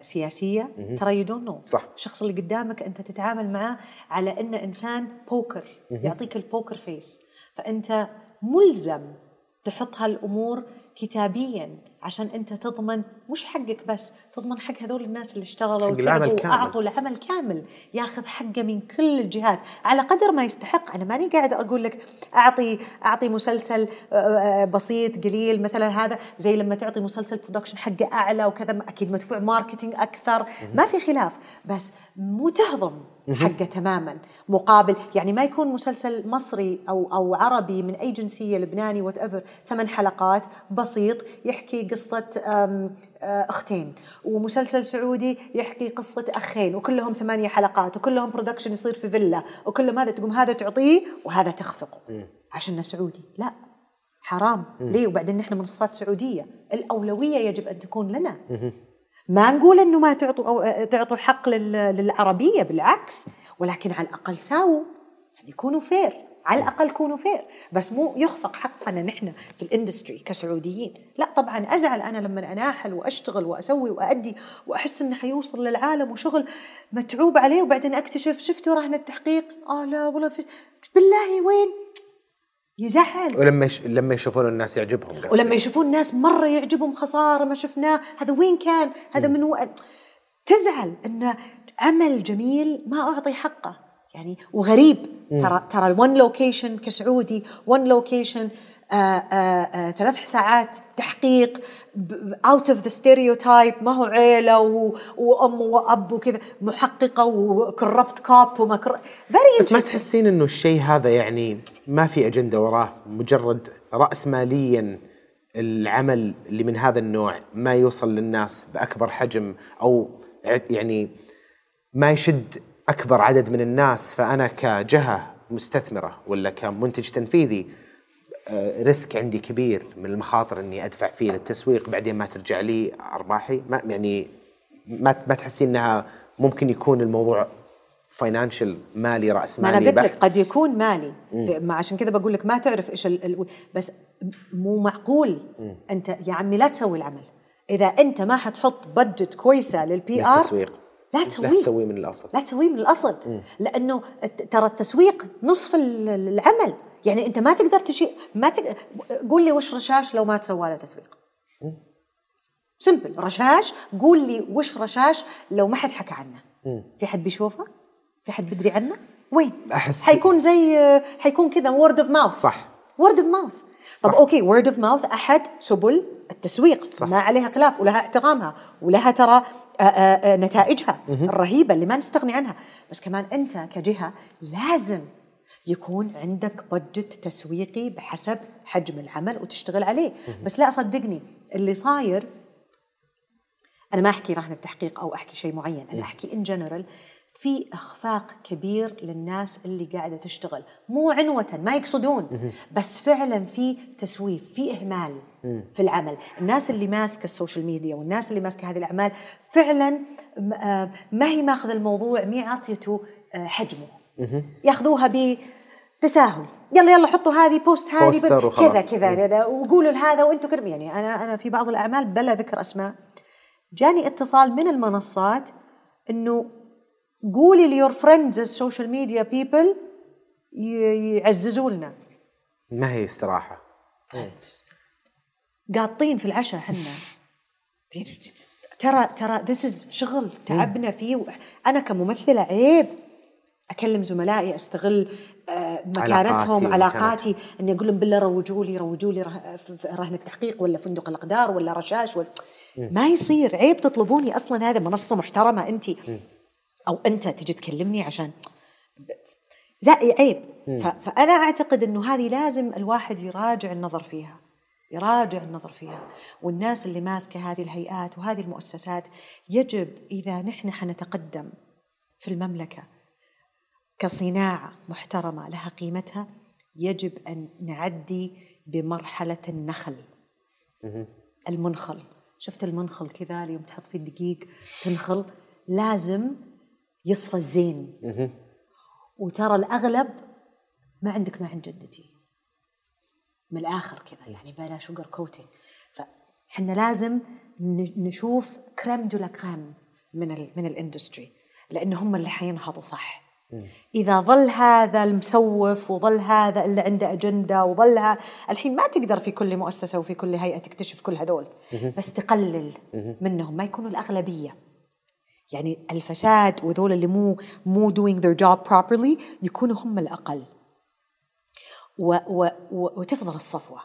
سياسية. ترى you don't know صح. الشخص اللي قدامك أنت تتعامل معاه على إنه إنسان بوكر يعطيك ال poker face فأنت ملزم تحط هالأمور كتابيا. عشان أنت تضمن مش حقك بس تضمن حق هذول الناس اللي اشتغلوا وتعبوا كامل. وأعطوا العمل كامل. ياخذ حقه من كل الجهات. على قدر ما يستحق. أنا ماني قاعد أقول لك أعطي أعطي مسلسل آه، آه، بسيط قليل مثلا هذا. زي لما تعطي مسلسل production حقه أعلى وكذا أكيد مدفوع marketing أكثر. ما في خلاف. بس مو تهضم. حقه تماما. مقابل يعني ما يكون مسلسل مصري أو أو عربي من أي جنسية لبناني whatever ثمان حلقات بسيط يحكي قصة آه، أختين. ومسلسل سعودي يحكي قصة أخين وكلهم ثمانية حلقات وكلهم production يصير في فيلا. وكلهم هذا تقوم هذا تعطيه وهذا تخفقه. عشان سعودي. لا حرام. ليه؟ وبعدين نحن منصات سعودية. الأولوية يجب أن تكون لنا. ما نقول إنه ما تعطوا أو تعطوا حق لل- للعربية بالعكس. ولكن على الأقل ساووا. يعني كونوا fair على الأقل كونوا fair بس مو يخفق حقنا نحن في ال industry كسعوديين. لا طبعا أزعل أنا لما أنحل وأشتغل وأسوي وأأدي وأحس إنه حيوصل للعالم وشغل متعوب عليه وبعدين أكتشف شفتوا رهن التحقيق؟ آه لا والله بالله وين؟ يزعل. ولما يش... لما يشوفون الناس يعجبهم قصدي ولما يشوفون الناس مرة يعجبهم خسارة ما شفناه هذا وين كان؟ هذا من و... تزعل إن عمل جميل ما أعطي حقه. يعني وغريب. ترى ترى ال one location كسعودي one location ثلاث ساعات تحقيق out of the stereotype ما هو عيلة و... وأم وأب وكذا محققة و corrupt cop وما cor... بس ما. تحسين إنه الشيء هذا يعني ما في أجندة وراه؟ مجرد رأس ماليا العمل اللي من هذا النوع ما يوصل للناس بأكبر حجم أو يعني ما يشد أكبر عدد من الناس فأنا كجهة مستثمرة ولا كمنتج تنفيذي آه، risk عندي كبير من المخاطر إني أدفع فيه للتسويق. بعدين ما ترجع لي أرباحي ما يعني ما ما تحسين إنها ممكن يكون الموضوع financial مالي رأس ما مالي أنا قلت لك؟ قد يكون مالي. ما عشان كذا بقول لك ما تعرف إيش ال... بس مو معقول أنت يا عمي لا تسوي العمل. إذا أنت ما حتحط budget كويسة لل PR للتسويق. لا لا تسويه. تسويه من الأصل. لا تسويه من الأصل. لأنه الت- ترى التسويق نصف ال- العمل. يعني أنت ما تقدر تشيء ما تق... قول لي وش رشاش لو ما تسوى له تسويق. simple رشاش قول لي وش رشاش لو ما حد حكى عنه. في حد بيشوفه؟ في حد بيدري عنه؟ وين؟ أحس- حيكون زي حيكون كذا word of mouth صح. word of mouth طب. okay word of mouth أحد سبل التسويق صح. ما عليها خلاف ولها احترامها ولها ترى آه، آه، آه، نتائجها الرهيبة اللي ما نستغني عنها. بس كمان أنت كجهة لازم يكون عندك بادجت تسويقي بحسب حجم العمل وتشتغل عليه. بس لا صدقني اللي صاير أنا ما أحكي رهن التحقيق أو أحكي شيء معين أنا أحكي ان جنرال في أخفاق كبير للناس اللي قاعدة تشتغل. مو عنوه ما يقصدون. بس فعلا في تسويف في إهمال في العمل. الناس اللي ماسكة ال social media والناس اللي ماسكة هذه الأعمال فعلا آه، ما هي ماخذ الموضوع مي عاطيته آه، حجمه. ياخذوها بتساهل. يلا يلا حطوا هذه post هذه poster كذا وخلاص. كذا وقولوا لهذا وأنتم كذا يعني أنا أنا في بعض الأعمال بلا ذكر أسماء. جاني اتصال من المنصات إنه قولي ل your friends ال social media people يعززوا لنا. ما هي استراحة؟ قاطين في العشاء حنا ترى ترى ذس از شغل تعبنا فيه و- أنا كممثلة عيب. أكلم زملائي أستغل آه، مكانتهم علاقاتي علاقاتي. إني أقول لهم بالله روجوا لي روجوا لي رهن التحقيق ولا فندق الأقدار ولا رشاش ولا ما يصير. عيب تطلبوني أصلا هذا منصة محترمة انت أو أنت تجي تكلمني عشان زي عيب. فأنا أعتقد إنه هذه لازم الواحد يراجع النظر فيها. يراجع النظر فيها. والناس اللي ماسكة هذه الهيئات وهذه المؤسسات يجب إذا نحن حنتقدم في المملكة كصناعة محترمة لها قيمتها يجب أن نعدي بمرحلة النخل. المنخل. شفت المنخل كذا اليوم تحط فيه الدقيق تنخل؟ لازم يصفى الزين. وترى الأغلب ما عندك ما عند جدتي. من الآخر كذا يعني بلا sugar coating فاحنا لازم نشوف crème de la crème من ال من ال industry لأن هم اللي حينهضوا صح. إذا ظل هذا المسوف وظل هذا اللي عنده اجنده وظل ها- الحين ما تقدر في كل مؤسسة وفي كل هيئة تكتشف كل هذول. بس تقلل منهم ما يكونوا الأغلبية. يعني الفساد وذول اللي مو مو doing their job properly يكونوا هم الأقل. و و وتفضل الصفوة.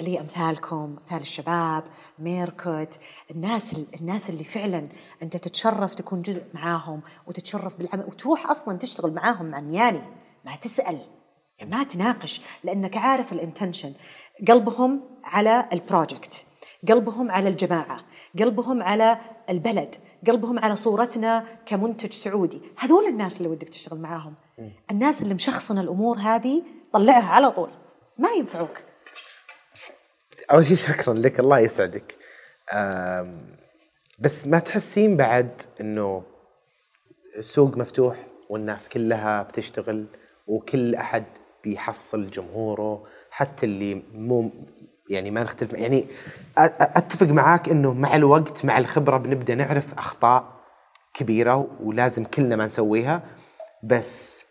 اللي هي أمثالكم أمثال الشباب ميركوت الناس الناس اللي فعلا أنت تتشرف تكون جزء معاهم وتتشرف بالعمل وتروح أصلا تشتغل معاهم عمياني ما تسأل يعني ما تناقش لأنك عارف الإنتنشن. قلبهم على البروجكت قلبهم على الجماعة قلبهم على البلد. قلبهم على صورتنا كمنتج سعودي. هذول الناس اللي ودك تشتغل معاهم. الناس اللي مشخصن الأمور هذه طلعها على طول. ما ينفعوك. أول شيء شكرا لك. الله يسعدك. بس ما تحسين بعد إنه السوق مفتوح والناس كلها بتشتغل وكل أحد بيحصل جمهوره حتى اللي مو يعني ما نختلف. يعني أتفق معاك إنه مع الوقت مع الخبرة بنبدأ نعرف أخطاء كبيرة ولازم كلنا ما نسويها. بس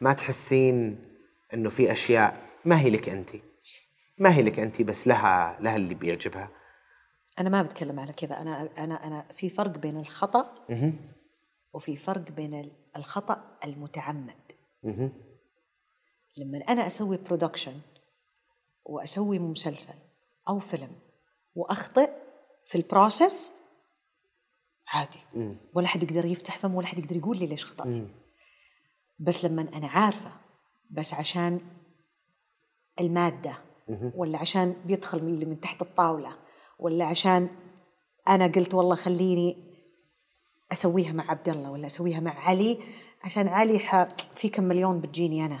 ما تحسين إنه في أشياء ما هي لك انت ما هي لك انت بس لها لها اللي بيعجبها. أنا ما بتكلم على كذا. أنا أنا أنا في فرق بين الخطأ وفي فرق بين ال- الخطأ المتعمد. لما أنا أسوي production وأسوي مسلسل أو فيلم وأخطئ في ال process عادي. ولا حد يقدر يفتح فم ولا حد يقدر يقول لي ليش خطأت. بس لما أنا عارفة بس عشان المادة ولا عشان بيدخل من اللي من تحت الطاولة ولا عشان أنا قلت والله خليني أسويها مع عبد الله ولا أسويها مع علي عشان علي. في كم مليون بتجيني أنا.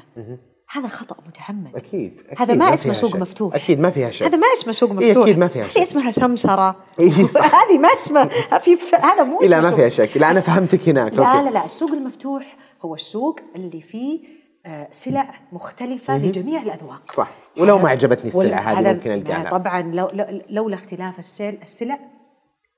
هذا خطأ متعمد أكيد, أكيد هذا ما فيها اسمه سوق شك. مفتوح أكيد ما فيها شك هذا ما اسمه سوق إيه، مفتوح أكيد ما فيها شك. هذه اسمها سمسرة (laughs) إيه،. (laughs) هذه ما اسمها في ف... هذا مو إيه، لا، ما فيها. شك. لا، الس- فهمتك هناك. لا أوكي. لا لا السوق المفتوح هو السوق اللي فيه آه، سلع مختلفة لجميع الأذواق صح. ولو ما عجبتني السلعة وال- هذه ممكن ألقاها. ما طبعا لو لو- لولا اختلاف السل- السلع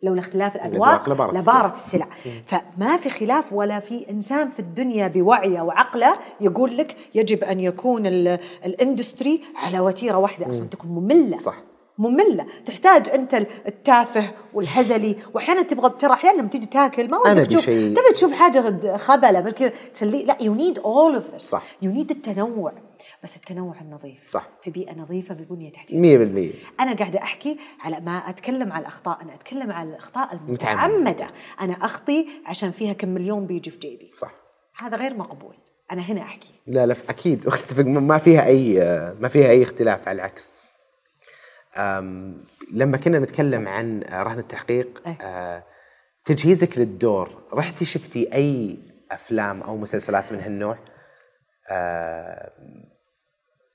لولا اختلاف الأذواق لبارت. لبارت السلع. فما في خلاف ولا في إنسان في الدنيا بوعيه وعقله يقول لك يجب أن يكون ال- ال industry على وتيرة واحدة. أصلا تكون مملة. صح. مملة. تحتاج أنت التافه والهزلي. وأحيانا تبغى ترى أحيانا لما تيجي تاكل ما ودك تشوف. تبي تشوف حاجة خبلة من كذا تسلي. لا you need all of this صح. you need التنوع. بس التنوع النظيف. صح. في بيئة نظيفة ببنية تحتية. 100% أنا قاعدة أحكي على ما أتكلم على الأخطاء. أنا أتكلم على الأخطاء. المتعمدة. أنا أخطي عشان فيها كم مليون بيجي في جيبي. صح. هذا غير مقبول. أنا هنا أحكي. لا لا أكيد. (laughs) أتفق. ما فيها أي ما فيها أي اختلاف على العكس. أم، لما كنا نتكلم عن رهن التحقيق إيه. أه، تجهيزك للدور رحتي شفتي أي أفلام أو مسلسلات من هالنوع؟ أه،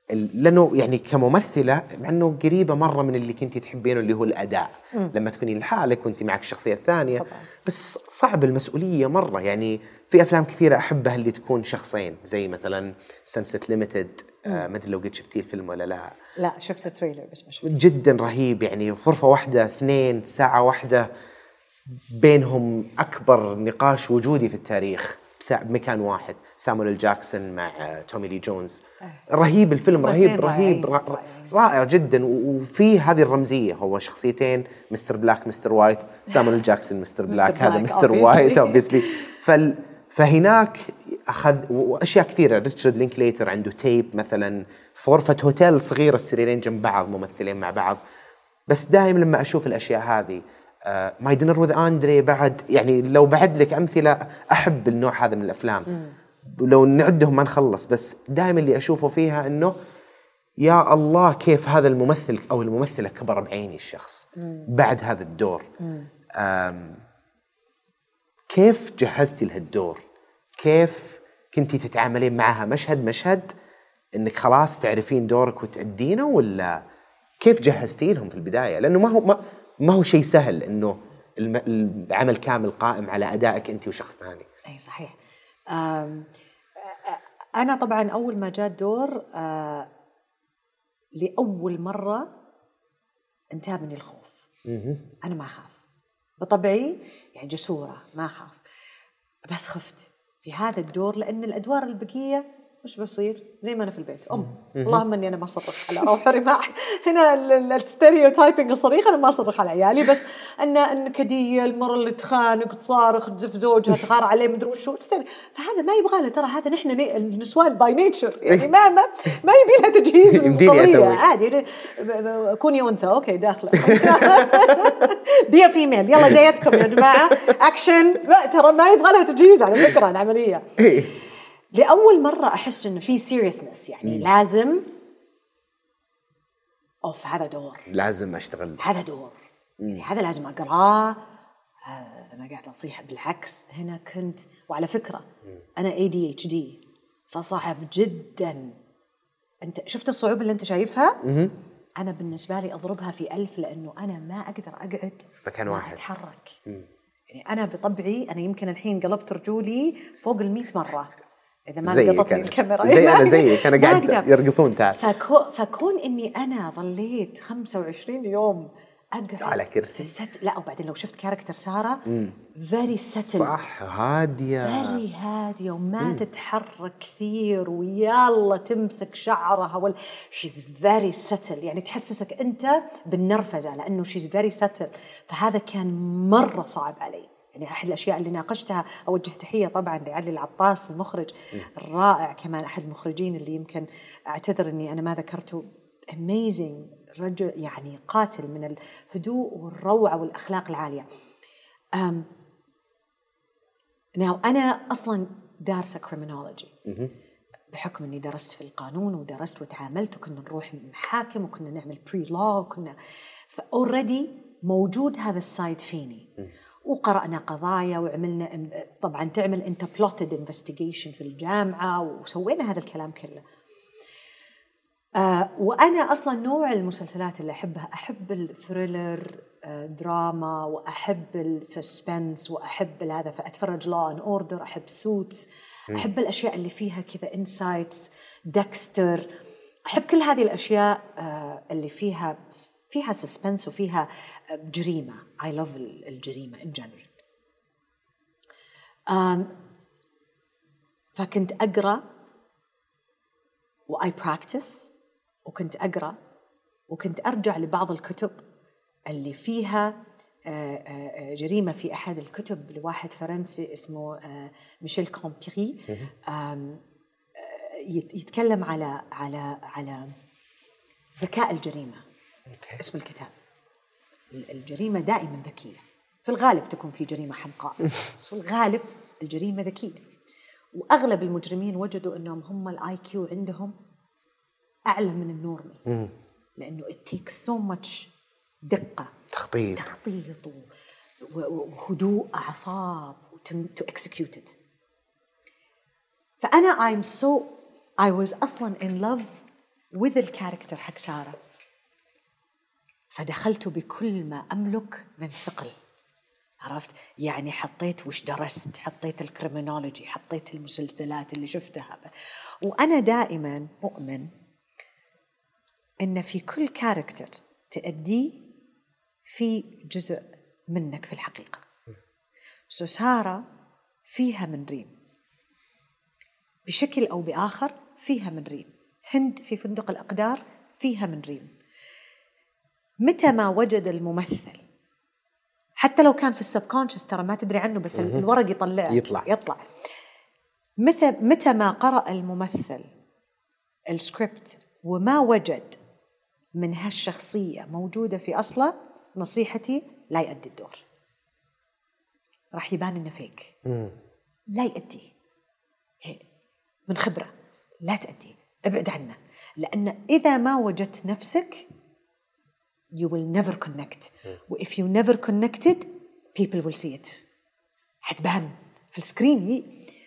لأنه يعني كممثلة مع إنه قريبة مرة من اللي كنتي تحبينه اللي هو الأداء. لما تكونين لحالك وانت معك الشخصيه الثانية طبعاً. بس صعب المسؤولية مرة. يعني في أفلام كثيرة أحبها اللي تكون شخصين زي مثلا Sunset Limited آه ما أدري لو قد شفتي الفيلم ولا لا. لا شفت ال trailer بس ما شفت جدا رهيب. يعني غرفة واحدة اثنين ساعة واحدة. بينهم أكبر نقاش وجودي في التاريخ. بمكان واحد. سامويل جاكسون مع تومي لي جونز. رهيب الفيلم رهيب رهيب. رائع جدا. وفي هذه الرمزية هو شخصيتين Mr. Black Mr. White. (laughs) سامويل جاكسون Mr. Black. هذا Mr. White (laughs) obviously ف فهناك اخذ واشياء كثيرة. ريتشارد لينكليتر عنده Tape مثلا. في غرفة هوتيل صغيرة السريرين جنب بعض ممثلين مع بعض. بس دائما لما أشوف الأشياء هذه My Dinner with Andre بعد يعني لو بعد لك أمثلة أحب النوع هذا من الأفلام. ولو نعدهم ما نخلص بس دائما اللي أشوفه فيها إنه يا الله كيف هذا الممثل أو الممثلة كبر بعيني الشخص بعد هذا الدور. كيف جهزتي لهالدور؟ كيف كنتي تتعاملين معها؟ مشهد مشهد إنك خلاص تعرفين دورك وتأدينه ولا كيف جهزتي لهم في البداية؟ لأنه ما هو ما, ما هو شيء سهل إنه العمل كامل قائم على أدائك أنت وشخص ثاني. أي صحيح. أنا طبعا أول ما جاء الدور لأول مرة انتابني الخوف. أنا ما أخاف. بطبعي يعني جسورة ما أخاف. بس خفت في هذا الدور لأن الأدوار البقية مش بصير؟ زي ما أنا في البيت. أم. اللهم إني أنا ما اصرخ على روح رماح هنا ال stereotyping الصريخ أنا ما أصرخ على عيالي بس ان النكديه المره اللي تخانق تصارخ تزف زوجها تغار عليه مدري وشو. فهذا ما يبغى له ترى هذا نحن النسوان by nature يعني ما ما, ما يبي لها تجهيز (laughs) يمديني. عادي. كوني أنثى. أوكي داخلة. (laughs) be a female يلا جايتكم يا جماعة. اكشن ترى ما يبغى لها تجهيز على فكرة العملية لأول مرة أحس إنه في seriousness يعني لازم أوف هذا دور. لازم أشتغل. هذا دور. يعني هذا لازم أقرأه. أنا قاعدة أصيح بالعكس هنا كنت وعلى فكرة أنا ADHD فصعب جدا. أنت شفت الصعوبة اللي أنت شايفها؟ أنا بالنسبة لي أضربها في ألف لأنه أنا ما أقدر أقعد مكان ما واحد. أتحرك. يعني أنا بطبعي أنا يمكن الحين قلبت رجولي فوق ال مرة. إذا ما أنا. الكاميرا. زي (laughs) أنا زيك، ما قاعد. يرقصون تعال. فكو فكون إني أنا ظليت 25 يوم أقعد على كرسي. في الست لا وبعدين لو شفت كاركتر سارة فيري سيتلد صح هادية. فيري هادية وما تتحرك كثير ويلا تمسك شعرها ولا she's very settled يعني تحسسك أنت بالنرفزة لأنه she's very settled فهذا كان مرة صعب علي. يعني أحد الأشياء اللي ناقشتها أوجه تحية طبعا لعلي العطاس المخرج الرائع كمان أحد المخرجين اللي يمكن أعتذر إني أنا ما ذكرته. Amazing رجل يعني قاتل من الهدوء والروعة والأخلاق العالية. um now أنا أصلا دارسة criminology بحكم إني درست في القانون ودرست وتعاملت وكنا نروح محاكم وكنا نعمل pre-law وكنا ف already موجود هذا ال side فيني. وقرأنا قضايا وعملنا طبعا تعمل انت plotted investigation في الجامعة وسوينا هذا الكلام كله. آه وأنا أصلا نوع المسلسلات اللي أحبها. أحب ال thriller آه دراما وأحب ال suspense وأحب هذا فأتفرج Law and Order أحب Suits أحب الأشياء اللي فيها كذا insights Dexter أحب كل هذه الأشياء آه اللي فيها فيها suspense وفيها آه، جريمة. I love الجريمة in general فكنت أقرأ و I practice وكنت أقرأ وكنت أرجع لبعض الكتب اللي فيها آه، آه، جريمة في أحد الكتب لواحد فرنسي اسمه ميشيل كومبيري يتكلم على على على ذكاء الجريمة. اسم الكتاب. ال- الجريمة دائما ذكية. في الغالب تكون في جريمة حمقاء (laughs) بس في الغالب الجريمة ذكية. وأغلب المجرمين وجدوا إنهم هم ال IQ عندهم أعلى من ال normal. لأنه it takes so much دقة. تخطيط. تخطيط وهدوء أعصاب to execute it. فأنا I'm so I was أصلا in love with ال character حق سارة. فدخلت بكل ما أملك من ثقل. عرفت؟ يعني حطيت وش درست حطيت ال criminology حطيت المسلسلات اللي شفتها. وأنا دائما مؤمن إن في كل character تأديه في جزء منك في الحقيقة. so سارة فيها من ريم. بشكل أو بآخر فيها من ريم. هند في فندق الأقدار فيها من ريم. متى ما وجد الممثل؟ حتى لو كان في ال subconscious ترى ما تدري عنه بس الورق يطلع. يطلع. يطلع. متى متى ما قرأ الممثل السكريبت وما وجد من هالشخصية موجودة في أصله نصيحتي لا يؤدي الدور. راح يبان إنه فيك لا يؤدي. من خبرة. لا تأدي ابعد عنه. لأن إذا ما وجدت نفسك you will never connect. If you never connected people will see it. حتبان في ال screen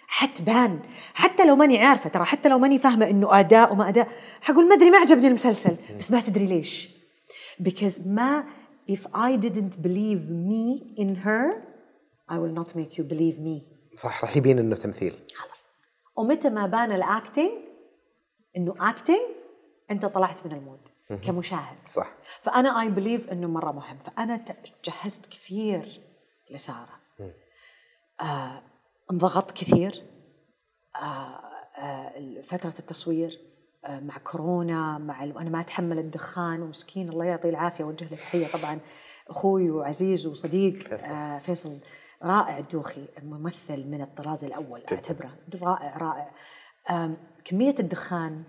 حتبان حتى لو ماني عارفة ترى حتى لو ماني فاهمة إنه أداء وما أداء حقول ما أدري ما عجبني المسلسل. بس ما تدري ليش. Because ما if I didn't believe me in her I will not make you believe me. صح راح يبين إنه تمثيل. خلاص. ومتى ما بان ال acting إنه acting أنت طلعت من ال mood. كمشاهد. صح. فأنا I believe إنه مرة مهم. فأنا جهزت كثير لسارة. آه انضغطت كثير. آه، فترة التصوير آه، مع كورونا مع. أنا ما أتحمل الدخان ومسكين الله يعطيه العافية اوجه له تحية. طبعا أخوي وعزيز وصديق فيصل. آه فيصل رائع الدوخي ممثل من الطراز الأول أعتبره رائع رائع. كمية الدخان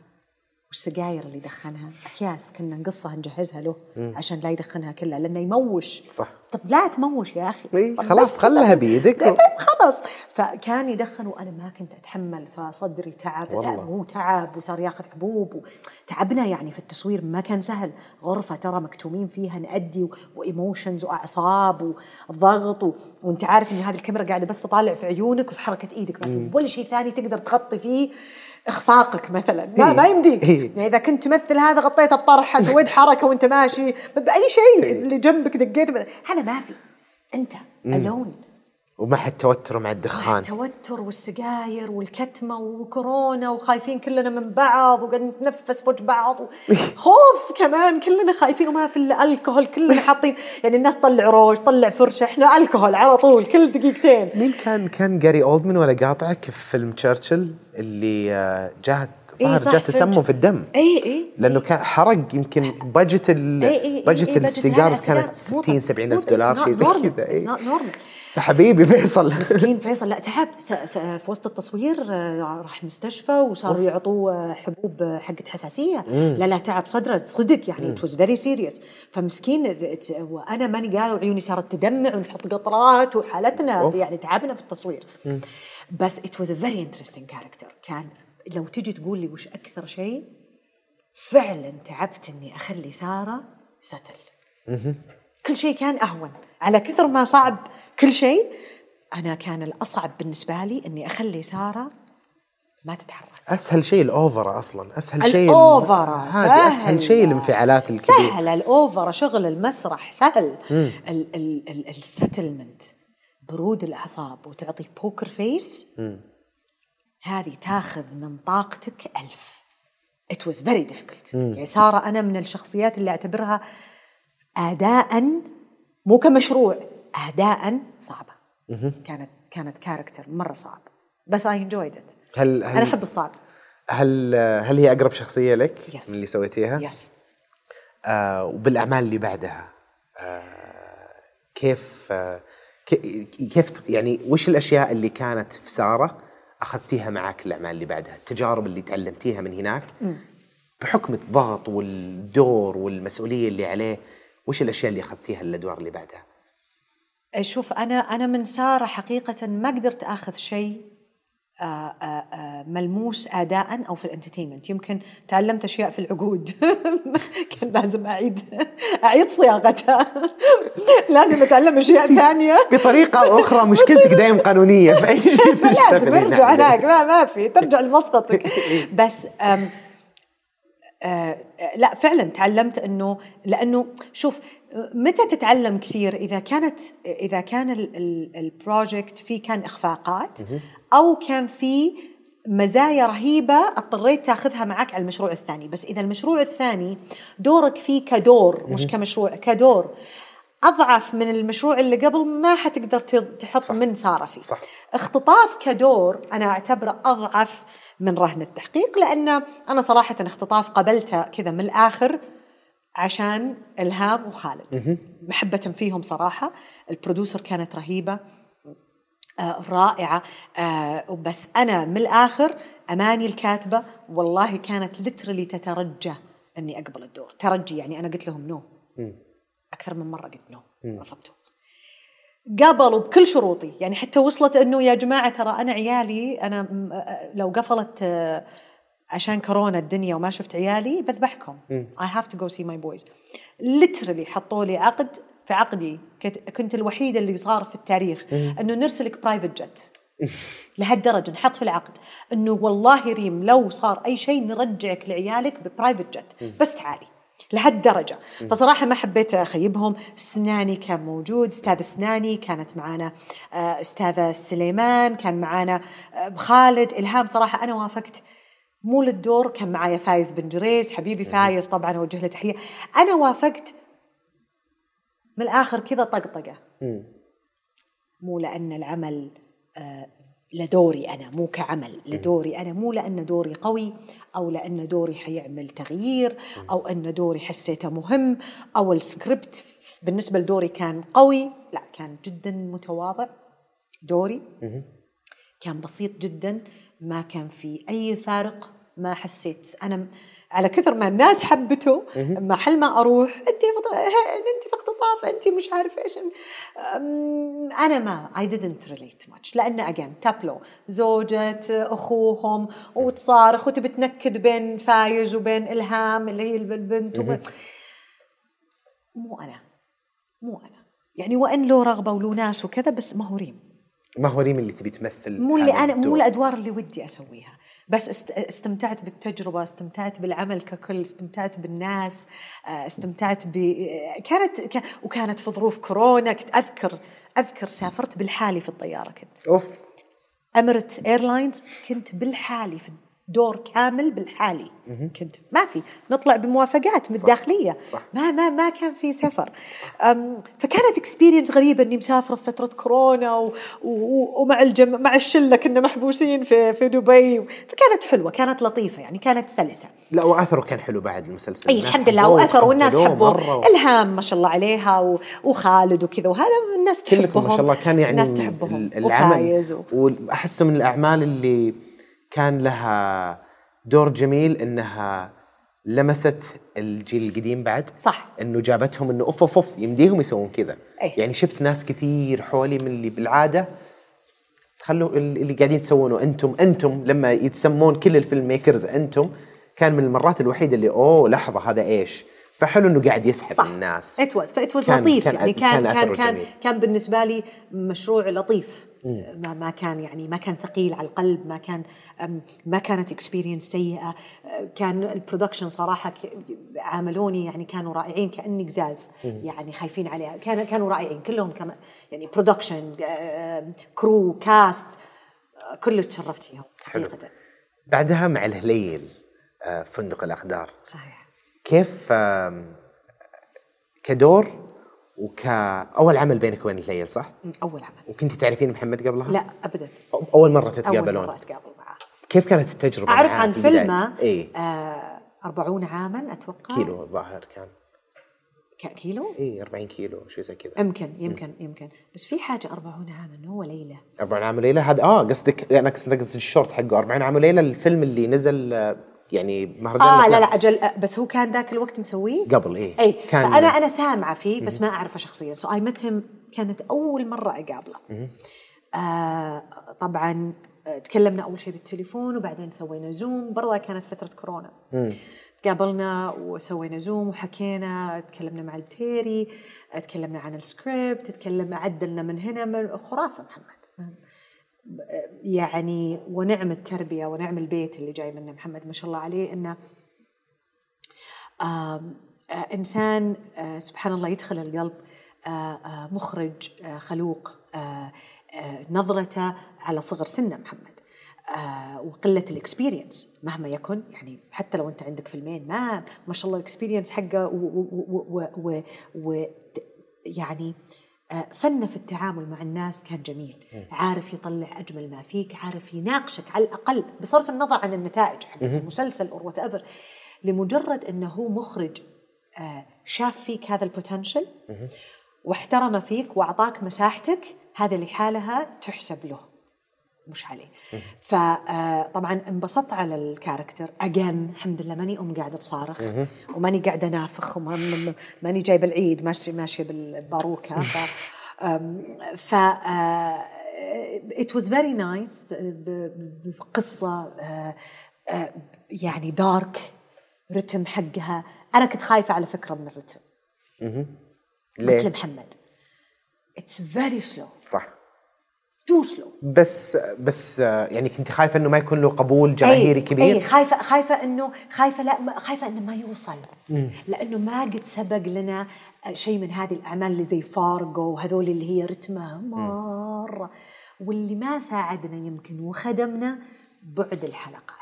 والسجاير اللي دخنها اكياس كنا نقصها نجهزها له عشان لا يدخنها كلها لأنه يموش. صح. طب لا تموش يا أخي إي، طب خلاص خلها. بيدك. طيب خلاص فكان يدخن وأنا ما كنت أتحمل فصدري تعب مو تعب وصار ياخذ حبوب. تعبنا يعني في التصوير ما كان سهل غرفة ترى مكتومين فيها نأدي و... وإيموشنز وأعصاب وضغط و... وأنت عارف ان هذه الكاميرا قاعدة بس تطالع في عيونك وفي حركة إيدك ما في ولا شيء ثاني تقدر تغطي فيه إخفاقك مثلا ما, إيه. ما يمديك إيه. يعني إذا كنت تمثل هذا غطيته بطرحة (laughs) سويت حركة وأنت ماشي بأي شيء اللي جنبك دقيت هذا ما في. أنت الون ومع التوتر مع الدخان. التوتر والسجاير والكتمة وكورونا وخايفين كلنا من بعض وقاعد نتنفس وجه بعض (laughs) خوف كمان. كلنا خايفين وما في إلا الكحول كلنا حاطين يعني الناس طلع روج طلع فرشة. إحنا الكحول على طول كل دقيقتين. مين كان كان جاري اولدمان ولا قاطعك في فيلم تشرشل اللي آه، إيه ظهر صح، جاه تسمم. في الدم. اي اي لأنه كان حرق يمكن بادجت ال إي إي إي بادجت إي، السيجارز لا، لا، كانت سيجار. مو 60 طب- 70 مو الف دولار شيء زي. كذا It's إيه. not normal. حبيبي فيصل. مسكين (laughs) فيصل. لا تعب في وسط التصوير آه، راح مستشفى وصاروا يعطوه آه، حبوب آه، حقت حساسية. لا لا تعب صدره. صدق يعني it was very serious فمسكين وأنا ماني قاعدة وعيوني صارت تدمع ونحط قطرات وحالتنا. يعني تعبنا في التصوير. بس it was a very interesting character كان لو تجي تقول لي وش أكثر شيء فعلا تعبت إني أخلي سارة still كل شيء كان أهون. على كثر ما صعب كل شيء أنا كان الأصعب بالنسبة لي إني أخلي سارة ما تتحرك. أسهل شيء ال over أصلا. أسهل شيء ال- ال over هذا سهل. أسهل شيء الانفعالات الكبيرة. سهل. ال over شغل المسرح سهل. ال- ال- ال- ال stillment برود الأعصاب وتعطي poker face هذه تاخذ من طاقتك ألف. It was very difficult. يعني سارة أنا من الشخصيات اللي أعتبرها أداء مو كمشروع أداء صعبة. كانت كانت character مرة صعب. بس I enjoyed it. هل هل أنا أحب الصعب. هل هل هي أقرب شخصية لك Yes. من اللي سويتيها؟ yes آه وبالأعمال اللي بعدها آه كيف آه كي- كيف يعني وش الأشياء اللي كانت في سارة أخذتيها معك الأعمال اللي بعدها؟ التجارب اللي تعلمتيها من هناك بحكم الضغط والدور والمسؤولية اللي عليه وش الأشياء اللي أخذتيها الأدوار اللي بعدها؟ شوف أنا أنا من سارة حقيقة ما قدرت أخذ شيء ملموس اداء أو في الأنترتينمنت. يمكن تعلمت أشياء في العقود. (laughs) كان لازم أعيد أعيد صياغتها. (laughs) لازم أتعلم أشياء ثانية. (laughs) بطريقة أخرى مشكلتك دايم قانونية. في اي شيء لازم أرجع. هناك. ما ما في. ترجع لمسقطك بس أم آه لا فعلا تعلمت إنه لأنه شوف متى تتعلم كثير؟ إذا كانت إذا كان البروجكت فيه كان إخفاقات أو كان فيه مزايا رهيبة اضطريت تاخذها معك على المشروع الثاني. بس إذا المشروع الثاني دورك فيه كدور مش كمشروع كدور. أضعف من المشروع اللي قبل ما حتقدر تحط صح. من سارة فيه. صح. اختطاف كدور أنا أعتبره أضعف من رهن التحقيق لأن أنا صراحة اختطاف قبلته كذا من الآخر عشان إلهام وخالد. محبة فيهم صراحة. البرودوسر كانت رهيبة آه رائعة آه بس أنا من الآخر أماني الكاتبة والله كانت literally تترجى أني أقبل الدور. ترجي يعني أنا قلت لهم no. أكثر من مرة قلت no. رفضته قبلوا بكل شروطي. يعني حتى وصلت إنه يا جماعة ترى أنا عيالي أنا لو قفلت آه، عشان كورونا الدنيا وما شفت عيالي بذبحكم. I have to go see my boys. Literally حطوا لي عقد في عقدي. كنت- كنت الوحيدة اللي صار في التاريخ إنه نرسلك private jet لهالدرجة نحط في العقد. إنه والله ريم لو صار أي شيء نرجعك لعيالك ب private jet بس تعالي. لهالدرجه فصراحة ما حبيت أخيبهم. سناني كان موجود. أستاذ سناني كانت معانا آه، أستاذة سليمان كان معانا آه، خالد إلهام. صراحة أنا وافقت. مو للدور. كان معايا فايز بن جريس حبيبي فايز. طبعا أوجه له تحية. أنا وافقت. من الآخر كذا طقطقة. مو لأن العمل آه، لدوري أنا مو كعمل. لدوري أنا مو لأن دوري قوي أو لأن دوري حيعمل تغيير أو أن دوري حسيته مهم أو السكريبت بالنسبة لدوري كان قوي لا كان جدا متواضع. دوري كان بسيط جدا ما كان في أي فارق ما حسيت. أنا م- على كثر ما الناس حبته محل ما أروح انت فط... انت في اختطاف انت مش عارف إيش أنا ما I didn't relate much. لأن again تابلو زوجة أخوهم وتصارخ وتبي تنكد بين فايز وبين إلهام اللي هي البنت وبين مو أنا مو أنا. يعني وإن له رغبة وله ناس وكذا بس ما هو ريم ما هو ريم اللي تبي تمثل مو اللي أنا مو. الأدوار اللي ودي أسويها. بس است- استمتعت بالتجربة استمتعت بالعمل ككل استمتعت بالناس آه، استمتعت ب كانت ك- وكانت في ظروف كورونا كنت أذكر أذكر سافرت بالحالي في الطيارة كنت. أوف. Emirates Airlines كنت بالحالي في دور كامل بالحالي. كنت ما في نطلع بموافقات من الداخليه صح. ما ما ما كان في سفر. فكانت experience غريبة إني مسافرة في فترة كورونا و و ومع الجم مع الشلة كنا محبوسين في في دبي. فكانت حلوة كانت لطيفة يعني كانت سلسة. لا وأثره كان حلو بعد المسلسل. أي الحمد لله واثر والناس حبوه. الهام ما شاء الله عليها و- وخالد وكذا وهذا الناس تحبهم كلكم ما شاء الله كان يعني الناس تحبهم. ال- العمل وفايز و... واحسه من الأعمال اللي كان لها دور جميل إنها لمست الجيل القديم بعد. صح. إنه جابتهم إنه أوف أوف أوف يمديهم يسوون كذا. أي. يعني شفت ناس كثير حولي من اللي بالعادة خلوا ال- اللي قاعدين تسوونه أنتم أنتم لما يتسمون كل الفيلم ميكرز أنتم كان من المرات الوحيدة اللي أوه لحظة هذا إيش؟ فحلو إنه قاعد يسحب صح. الناس. it was ف it was كان- لطيف. كان- يعني كان كان كان كان. كان بالنسبة لي مشروع لطيف. ما ما كان يعني ما كان ثقيل على القلب ما كان ما كانت experience سيئة. أه، كان ال production صراحة عاملوني يعني كانوا رائعين كأني قزاز يعني خايفين عليها. كان كانوا رائعين. كلهم كان يعني production crew cast أه، كله تشرفت فيهم حلو. حقيقة. بعدها مع الهليل آه، فندق الاقدار صحيح. كيف كدور وكأول عمل بينك وبين الهليل صح؟ أول عمل. وكنت تعرفين محمد قبلها؟ لا ابدا. أو- أول مرة أول تتقابلون؟ مرة أتقابل معاه. كيف كانت التجربة أعرف معاه عن؟ فيلمه إيه. آه 40 عاما أتوقع. كيلو الظاهر كان. كيلو؟ إيه 40 كيلو شيء زي كذا. يمكن يمكن يمكن. بس في حاجة 40 عاما إنه هو ليلة. 40 عام وليلة؟ هذا آه قصدك أنا قصدك الشورت حقه. 40 عام وليلة الفيلم اللي نزل آه، يعني مهرجان آه لا. لا أجل بس هو كان ذاك الوقت مسويه؟ قبل إيه. اي كان فأنا أنا سامعه فيه بس ما أعرفه شخصيا. so I met كانت أول مرة أقابله. آه طبعا آه، تكلمنا أول شيء بالتليفون وبعدين سوينا Zoom برضه كانت فترة كورونا. تقابلنا وسوينا Zoom وحكينا تكلمنا مع التيري تكلمنا عن السكريبت تكلمنا عدلنا من هنا من خرافة محمد. يعني ونعم التربية ونعم البيت اللي جاي منه محمد ما شاء الله عليه إنه آه، إنسان آه، سبحان الله يدخل القلب آه، مخرج خلوق نظرته على صغر سنه محمد وقلة ال experience مهما يكن يعني حتى لو أنت عندك فيلمين ما ما شاء الله ال experience حقه و, و, و, و, و يعني فنه في التعامل مع الناس كان جميل. عارف يطلع أجمل ما فيك عارف يناقشك على الأقل بصرف النظر عن النتائج حقت المسلسل أو whatever لمجرد إنه هو مخرج آه، شاف فيك هذا ال potential واحترم فيك وأعطاك مساحتك هذا لحالها تحسب له. مش عليه. فطبعا انبسطت على ال character. again الحمد لله ماني أم قاعدة تصارخ. وماني قاعدة نافخ وماني جايبة العيد ماشيه ماشية بالباروكة. ف ف it was very nice آه، آه، يعني دارك رتم حقها. أنا كنت خايفة على فكرة من الرتم. ليه؟ مثل محمد it's very slow صح. too slow. بس بس يعني كنت خايفة إنه ما يكون له قبول جماهيري كبير؟ اي خايفة خايفة إنه خايفة لا خايفة إنه ما يوصل. لأنه ما قد سبق لنا شيء من هذه الأعمال اللي زي فارجو وهذول اللي هي رتمها مرة. واللي ما ساعدنا يمكن وخدمنا بعد الحلقات.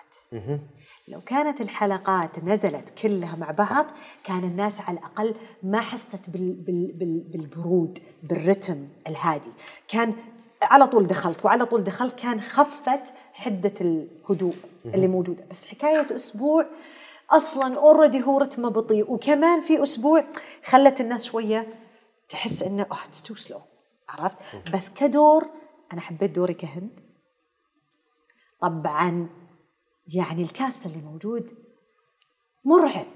لو كانت الحلقات نزلت كلها مع بعض كان الناس على الأقل ما حست بال بال بال بالبرود بالرتم الهادي. كان على طول دخلت وعلى طول دخلت كان خفت حدة الهدوء اللي موجودة. بس حكاية أسبوع أصلا already هو رتمه بطيء وكمان في أسبوع خلت الناس شوية تحس إنه آه it's too slow عرفت؟ بس كدور أنا حبيت دوري كهند. طبعا يعني ال cast اللي موجود مرعب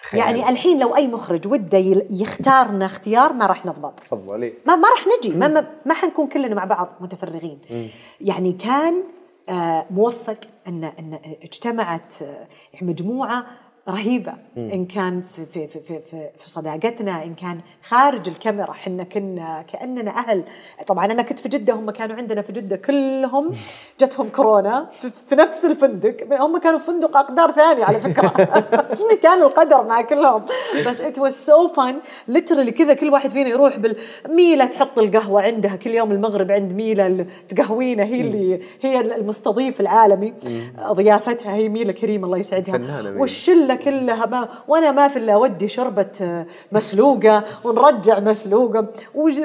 خيال. يعني الحين لو أي مخرج وده يختارنا اختيار ما راح نضبط. تفضلي. ما ما راح نجي. ما ما, ما حنكون كلنا مع بعض متفرغين. يعني كان آه، موفق ان أن اجتمعت آه، مجموعة رهيبة. إن كان في في في في, في, في صداقتنا إن كان خارج الكاميرا إحنا كنا كأننا أهل. طبعا أنا كنت في جدة هم كانوا عندنا في جدة كلهم. (laughs) جتهم كورونا في, في نفس الفندق. هم كانوا في فندق أقدار ثانية على فكرة. (laughs) كان القدر مع كلهم. بس it was so fun literally كذا كل واحد فينا يروح بالميله تحط القهوة عندها. كل يوم المغرب عند ميلة تقهوينا هي اللي هي المستضيف العالمي. ضيافتها هي ميلة كريم الله يسعدها. والشلة كلها ما وأنا ما في إلا ودي شربة آه، مسلوقة ونرجع مسلوقة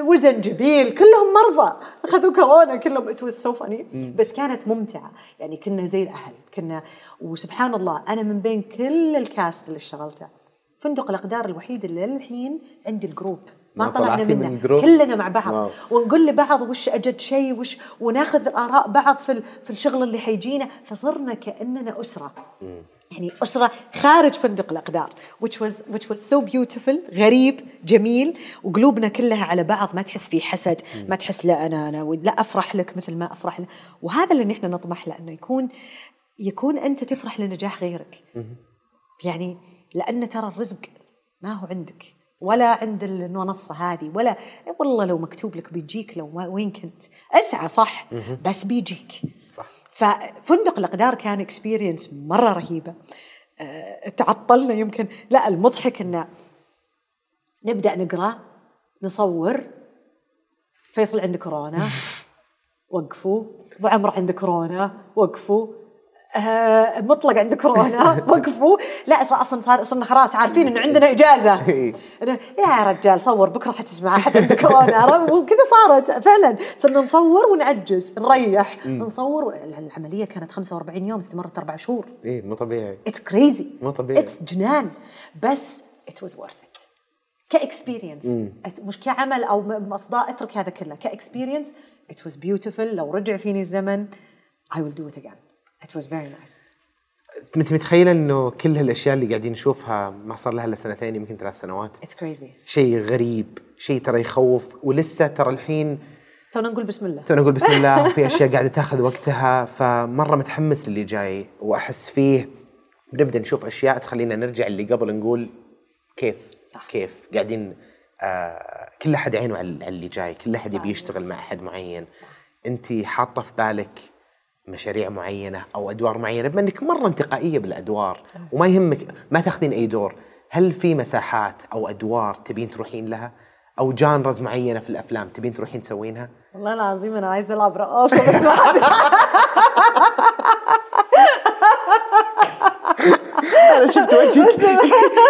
وزنجبيل كلهم مرضى. أخذوا كورونا كلهم it's so funny بس كانت ممتعة. يعني كنا زي الأهل كنا وسبحان الله أنا من بين كل ال cast اللي اشتغلته فندق الأقدار الوحيد اللي للحين عندي ال group. ما ما طلعنا من منه. ال group؟ كلنا مع بعض. wow. ونقول لبعض وش أجد شيء وش وناخذ آراء بعض في في الشغل اللي حيجينا. فصرنا كأننا أسرة. يعني أسرة خارج فندق الأقدار. Which was which was so beautiful. غريب جميل. وقلوبنا كلها على بعض. ما تحس في حسد. ما تحس لا أنا أنا ود- لا أفرح لك مثل ما أفرح لك. وهذا اللي نحن نطمح له إنه يكون يكون أنت تفرح لنجاح غيرك. يعني لأن ترى الرزق ما هو عندك. ولا عند المنصة هذه ولا والله لو مكتوب لك بيجيك لو وين كنت؟ أسعى صح؟ بس بيجيك. صح. ففندق الأقدار كان اكسبيرينس مرة رهيبة. أه تعطلنا يمكن. لا المضحك إنه نبدأ نقرأ نصور فيصل عنده (laughs) كورونا وقفوا. ابو عمرو عنده كورونا وقفوا. آه مطلق عنده كورونا. (laughs) وقفوا. لا أصلا صار صرنا خلاص عارفين إنه عندنا إجازة. (laughs) إنه يا رجال صور بكرة حتسمع أحد عنده كورونا؟ (laughs) وكذا صارت فعلا. صرنا نصور ونأجز نريح نصور. العملية كانت 45 يوم استمرت أربع شهور. إيه مو طبيعي. it's crazy مو طبيعي. it's جنان. بس it was worth it ك experience. مش كعمل أو مصداء اترك هذا كله. ك experience it was beautiful لو رجع فيني الزمن I will do it again. It was very nice. انت متخيلة إنه كل هالأشياء اللي قاعدين نشوفها ما صار لها إلا سنتين يمكن ثلاث سنوات. It's crazy. شيء غريب شيء ترى يخوف ولسه ترى الحين تونا نقول بسم الله. تونا نقول بسم الله وفي أشياء قاعدة تاخذ وقتها فمرة متحمس للي جاي وأحس فيه. بنبدا نشوف أشياء تخلينا نرجع اللي قبل نقول كيف صح. كيف قاعدين آه كل أحد عينه على اللي جاي كل أحد. يبي يشتغل مع أحد معين. انت حاطة في بالك مشاريع معينة أو أدوار معينة بما إنك مرة انتقائية بالأدوار وما يهمك ما تأخذين أي دور هل في مساحات أو أدوار تبين تروحين لها؟ أو جانرز معينة في الأفلام تبين تروحين تسوينها؟ والله العظيم أنا عايزة ألعب رقاصة بس ما حد (laughs) أنا شفت وجهك.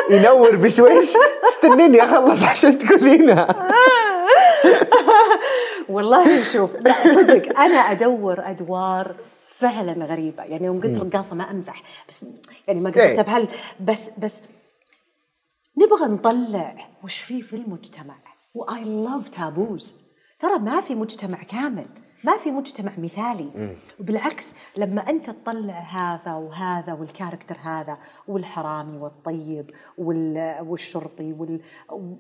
ينور بشويش. استنيني أخلص عشان تقولينها. (laughs) (laughs) والله شوف لا صدق أنا أدور أدوار فعلا غريبة. يعني يوم قلت رقاصة ما أمزح بس يعني ما إيه. قصدتها بهال بس بس نبغى نطلع وش في في المجتمع. وأي لاف تابوز ترى ما في مجتمع كامل. ما في مجتمع مثالي. وبالعكس لما أنت تطلع هذا وهذا وال character هذا والحرامي والطيب وال- والشرطي وال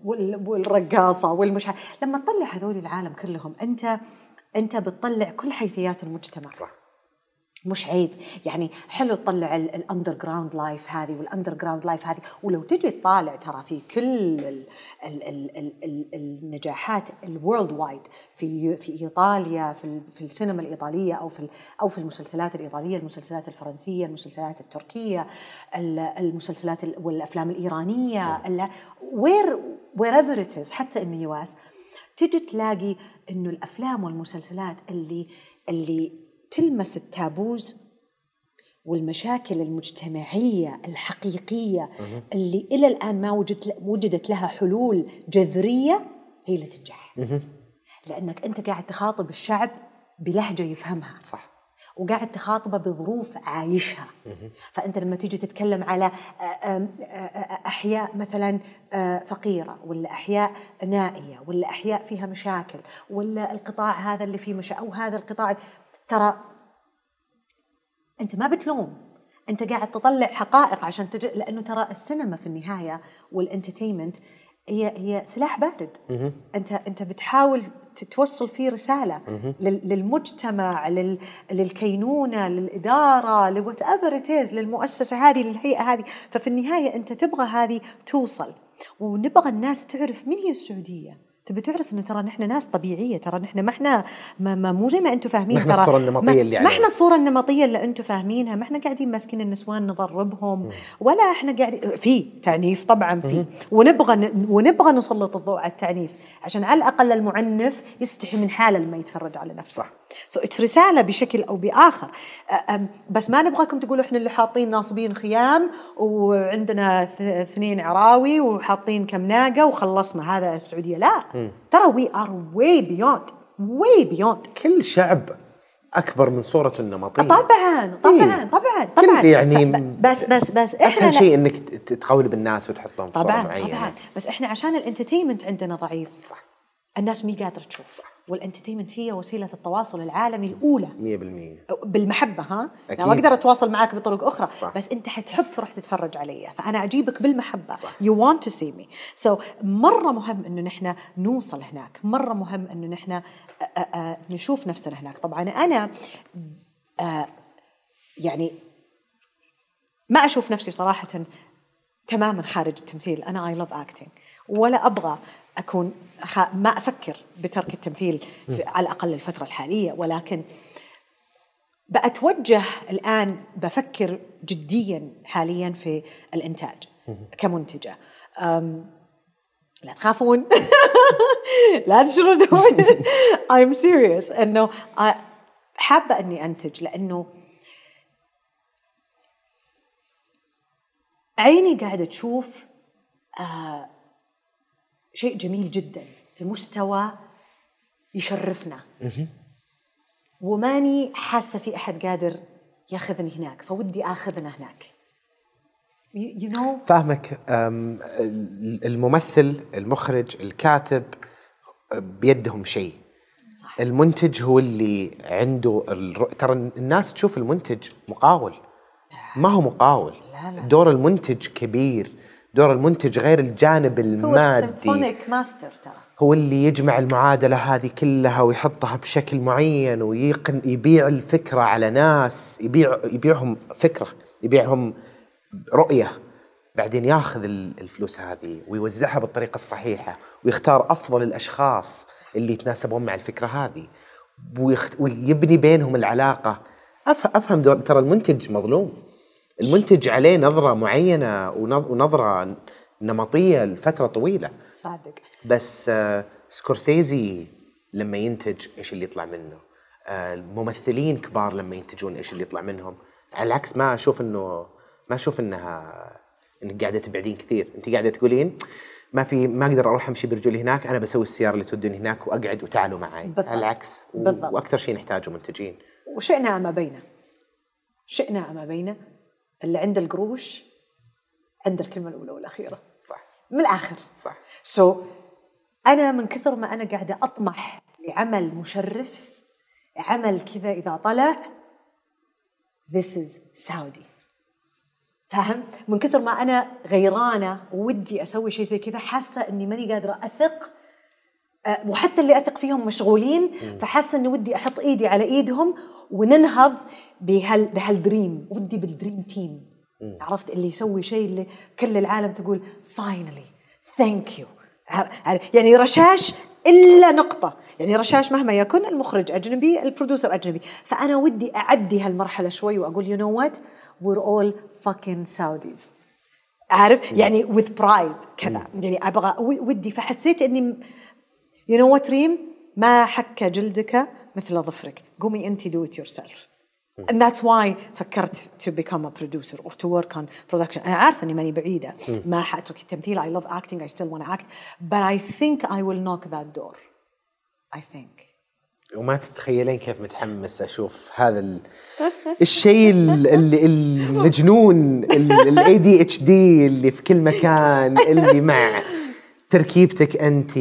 وال والرقاصة والمش لما تطلع هذول العالم كلهم أنت أنت بتطلع كل حيثيات المجتمع. صح. مش عيب. يعني حلو تطلع ال underground life هذه وال underground life هذه ولو تجي تطالع ترى في كل ال ال ال ال ال النجاحات ال worldwide في في إيطاليا في في السينما الإيطالية أو في أو في المسلسلات الإيطالية المسلسلات الفرنسية المسلسلات التركية ال- المسلسلات ال- والأفلام الإيرانية where wherever حتى إن US تجي تلاقي إنه الأفلام والمسلسلات اللي اللي تلمس ال taboos والمشاكل المجتمعية الحقيقية اللي إلى الآن ما وجدت وجدت لها حلول جذرية هي اللي تنجح. لأنك أنت قاعد تخاطب الشعب بلهجة يفهمها. صح. وقاعد تخاطبه بظروف عايشها. فأنت لما تيجي تتكلم على آه، آه، آه، أحياء مثلا فقيرة ولا أحياء نائية ولا أحياء فيها مشاكل ولا القطاع هذا اللي فيه مشاكل أو هذا القطاع ترى أنت ما بتلوم. أنت قاعد تطلع حقائق عشان تج... لأنه ترى السينما في النهاية وال entertainment هي هي سلاح بارد. أنت أنت بتحاول توصل فيه رسالة لل- للمجتمع لل... للكينونة للإدارة ل whatever للمؤسسة هذه للهيئة هذه. ففي النهاية أنت تبغى هذه توصل. ونبغى الناس تعرف من هي السعودية. تبي تعرف إنه ترى نحن ناس طبيعية ترى نحن ما إحنا ما, ما مو زي ما أنتم فاهمين ما ترى الصورة النمطية ما, اللي ما. إحنا الصورة النمطية اللي أنتم فاهمينها ما إحنا قاعدين ماسكين النسوان نضربهم ولا إحنا قاعدين في تعنيف طبعا في ونبغى ونبغى نسلط الضوء على التعنيف عشان على الأقل المعنف يستحي من حاله لما يتفرج على نفسه صح. so it's رساله بشكل أو باخر بس ما نبغاكم تقولوا إحنا اللي حاطين ناصبين خيام وعندنا اثنين عراوي وحاطين كم ناقه وخلصنا هذا السعوديه لا ترى we are way beyond way beyond كل شعب أكبر من صورته النمطية. طبعا طبعا إيه. طبعا كل طبعا. يعني ف- بس بس بس إحنا أسهل شيء إنك ت- تقولب الناس وتحطهم في صورة معينة. طبعا. بس إحنا عشان ال entertainment عندنا ضعيف. صح. الناس مي قادرة تشوف. صح. وال entertainment هي وسيلة التواصل العالمي الأولى. 100% بالمحبة ها؟ أكيد. يعني ما أقدر أتواصل معك بطرق أخرى صح. بس أنت حتحب تروح تتفرج علي فأنا أجيبك بالمحبة. you want to see me so مرة مهم إنه نحن نوصل هناك. مرة مهم إنه نحن نشوف نفسنا هناك. طبعا أنا يعني ما أشوف نفسي صراحة تماما خارج التمثيل. أنا اي لاف اكتنج ولا أبغى أكون خ... ما أفكر بترك التمثيل في على الأقل الفترة الحالية ولكن بأتوجه الآن بفكر جديا حاليا في الإنتاج كمنتجة. لا تخافون. (laughs) لا تشردون (laughs) I'm serious. آه، حابة إني أنتج لأنه عيني قاعدة تشوف آه شيء جميل جدا في مستوى يشرفنا. وماني حاسة في أحد قادر ياخذني هناك فودي آخذنا هناك. you know فاهمك الممثل المخرج الكاتب بيدهم شيء. صح. المنتج هو اللي عنده الر... ترى الناس تشوف المنتج مقاول. ما هو مقاول. لا، لا. دور المنتج كبير. دور المنتج غير الجانب هو المادي. ال symphonic master ترى. هو اللي يجمع المعادلة هذه كلها ويحطها بشكل معين ويقدر يبيع الفكرة على ناس يبيع يبيعهم فكرة يبيعهم رؤية. بعدين ياخذ ال- الفلوس هذه ويوزعها بالطريقة الصحيحة ويختار أفضل الأشخاص اللي يتناسبون مع الفكرة هذه. ويخت... ويبني بينهم العلاقة. أف... أفهم دور ترى المنتج مظلوم. المنتج عليه نظرة معينة ونظ- ونظرة نمطية لفترة طويلة. صادق. بس آه، سكورسيزي لما ينتج إيش اللي يطلع منه؟ آه، الممثلين كبار لما ينتجون إيش اللي يطلع منهم؟ على العكس ما أشوف إنه ما أشوف إنها إنك قاعدة تبعدين كثير. أنت قاعدة تقولين ما في ما أقدر أروح أمشي برجولي هناك أنا بسوي السيارة اللي تودوني هناك وأقعد وتعالوا معي بالضبط. على العكس. و- بالضبط. وأكثر شيء نحتاجه منتجين. وشئنا أم أبينا. شئنا أم أبينا. اللي عنده القروش عنده الكلمة الأولى والأخيرة. صح. من الآخر. صح. سو so, أنا من كثر ما أنا قاعدة أطمح لعمل مشرف عمل كذا إذا طلع this is Saudi. فاهم؟ من كثر ما أنا غيرانة ودي أسوي شيء زي كذا حاسة إني ماني قادرة أثق وحتى اللي أثق فيهم مشغولين فحاسة إني ودي أحط إيدي على إيدهم وننهض بهال بهالدريم ودي بالدريم تيم. عرفت؟ اللي يسوي شيء اللي كل العالم تقول finally thank you يعني رشاش إلا نقطة. يعني رشاش مهما يكن المخرج أجنبي ال producer أجنبي. فأنا ودي أعدي هالمرحلة شوي وأقول you know what we're all fucking Saudis. عارف؟ يعني with pride كذا. يعني أبغى ودي فحسيت إني you know what ريم ما حك جلدك مثل ظفرك. قومي انت do it yourself. And that's why فكرت to become a producer or to work on production. أنا عارفة إني ماني بعيدة. ما حأترك التمثيل. I love acting. I still want to act. But I think I will knock that door. I think. وما تتخيلين كيف متحمس أشوف هذا ال... (laughs) الشيء ال- ال- المجنون ال ADHD اللي في كل مكان اللي مع تركيبتك أنت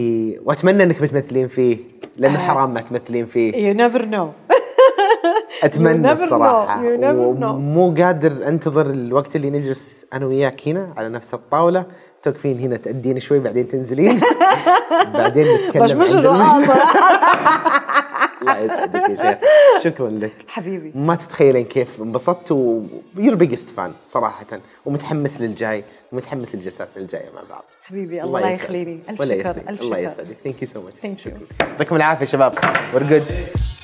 وأتمنى إنك بتمثلين فيه لأنه حرام ما تمثلين فيه. You never know. (laughs) أتمنى. الصراحه. ومو قادر أنتظر الوقت اللي نجلس أنا وياك هنا على نفس الطاولة. توقفين هنا تأدين شوي بعدين تنزلين. (laughs) بعدين نتكلم بس مش. (laughs) الله يسعدك يا شيخ. (laughs) شكرا لك. حبيبي. ما تتخيلين كيف انبسطت و يور بيجست فان صراحة ومتحمس للجاي ومتحمس لجلساتنا الجاية مع بعض. حبيبي الله يسعدك. يخليني. ولا شكر يخليك. ألف الله شكر. يسعدك. thank you so much Thank you. يعطيكم العافية شباب. We're good.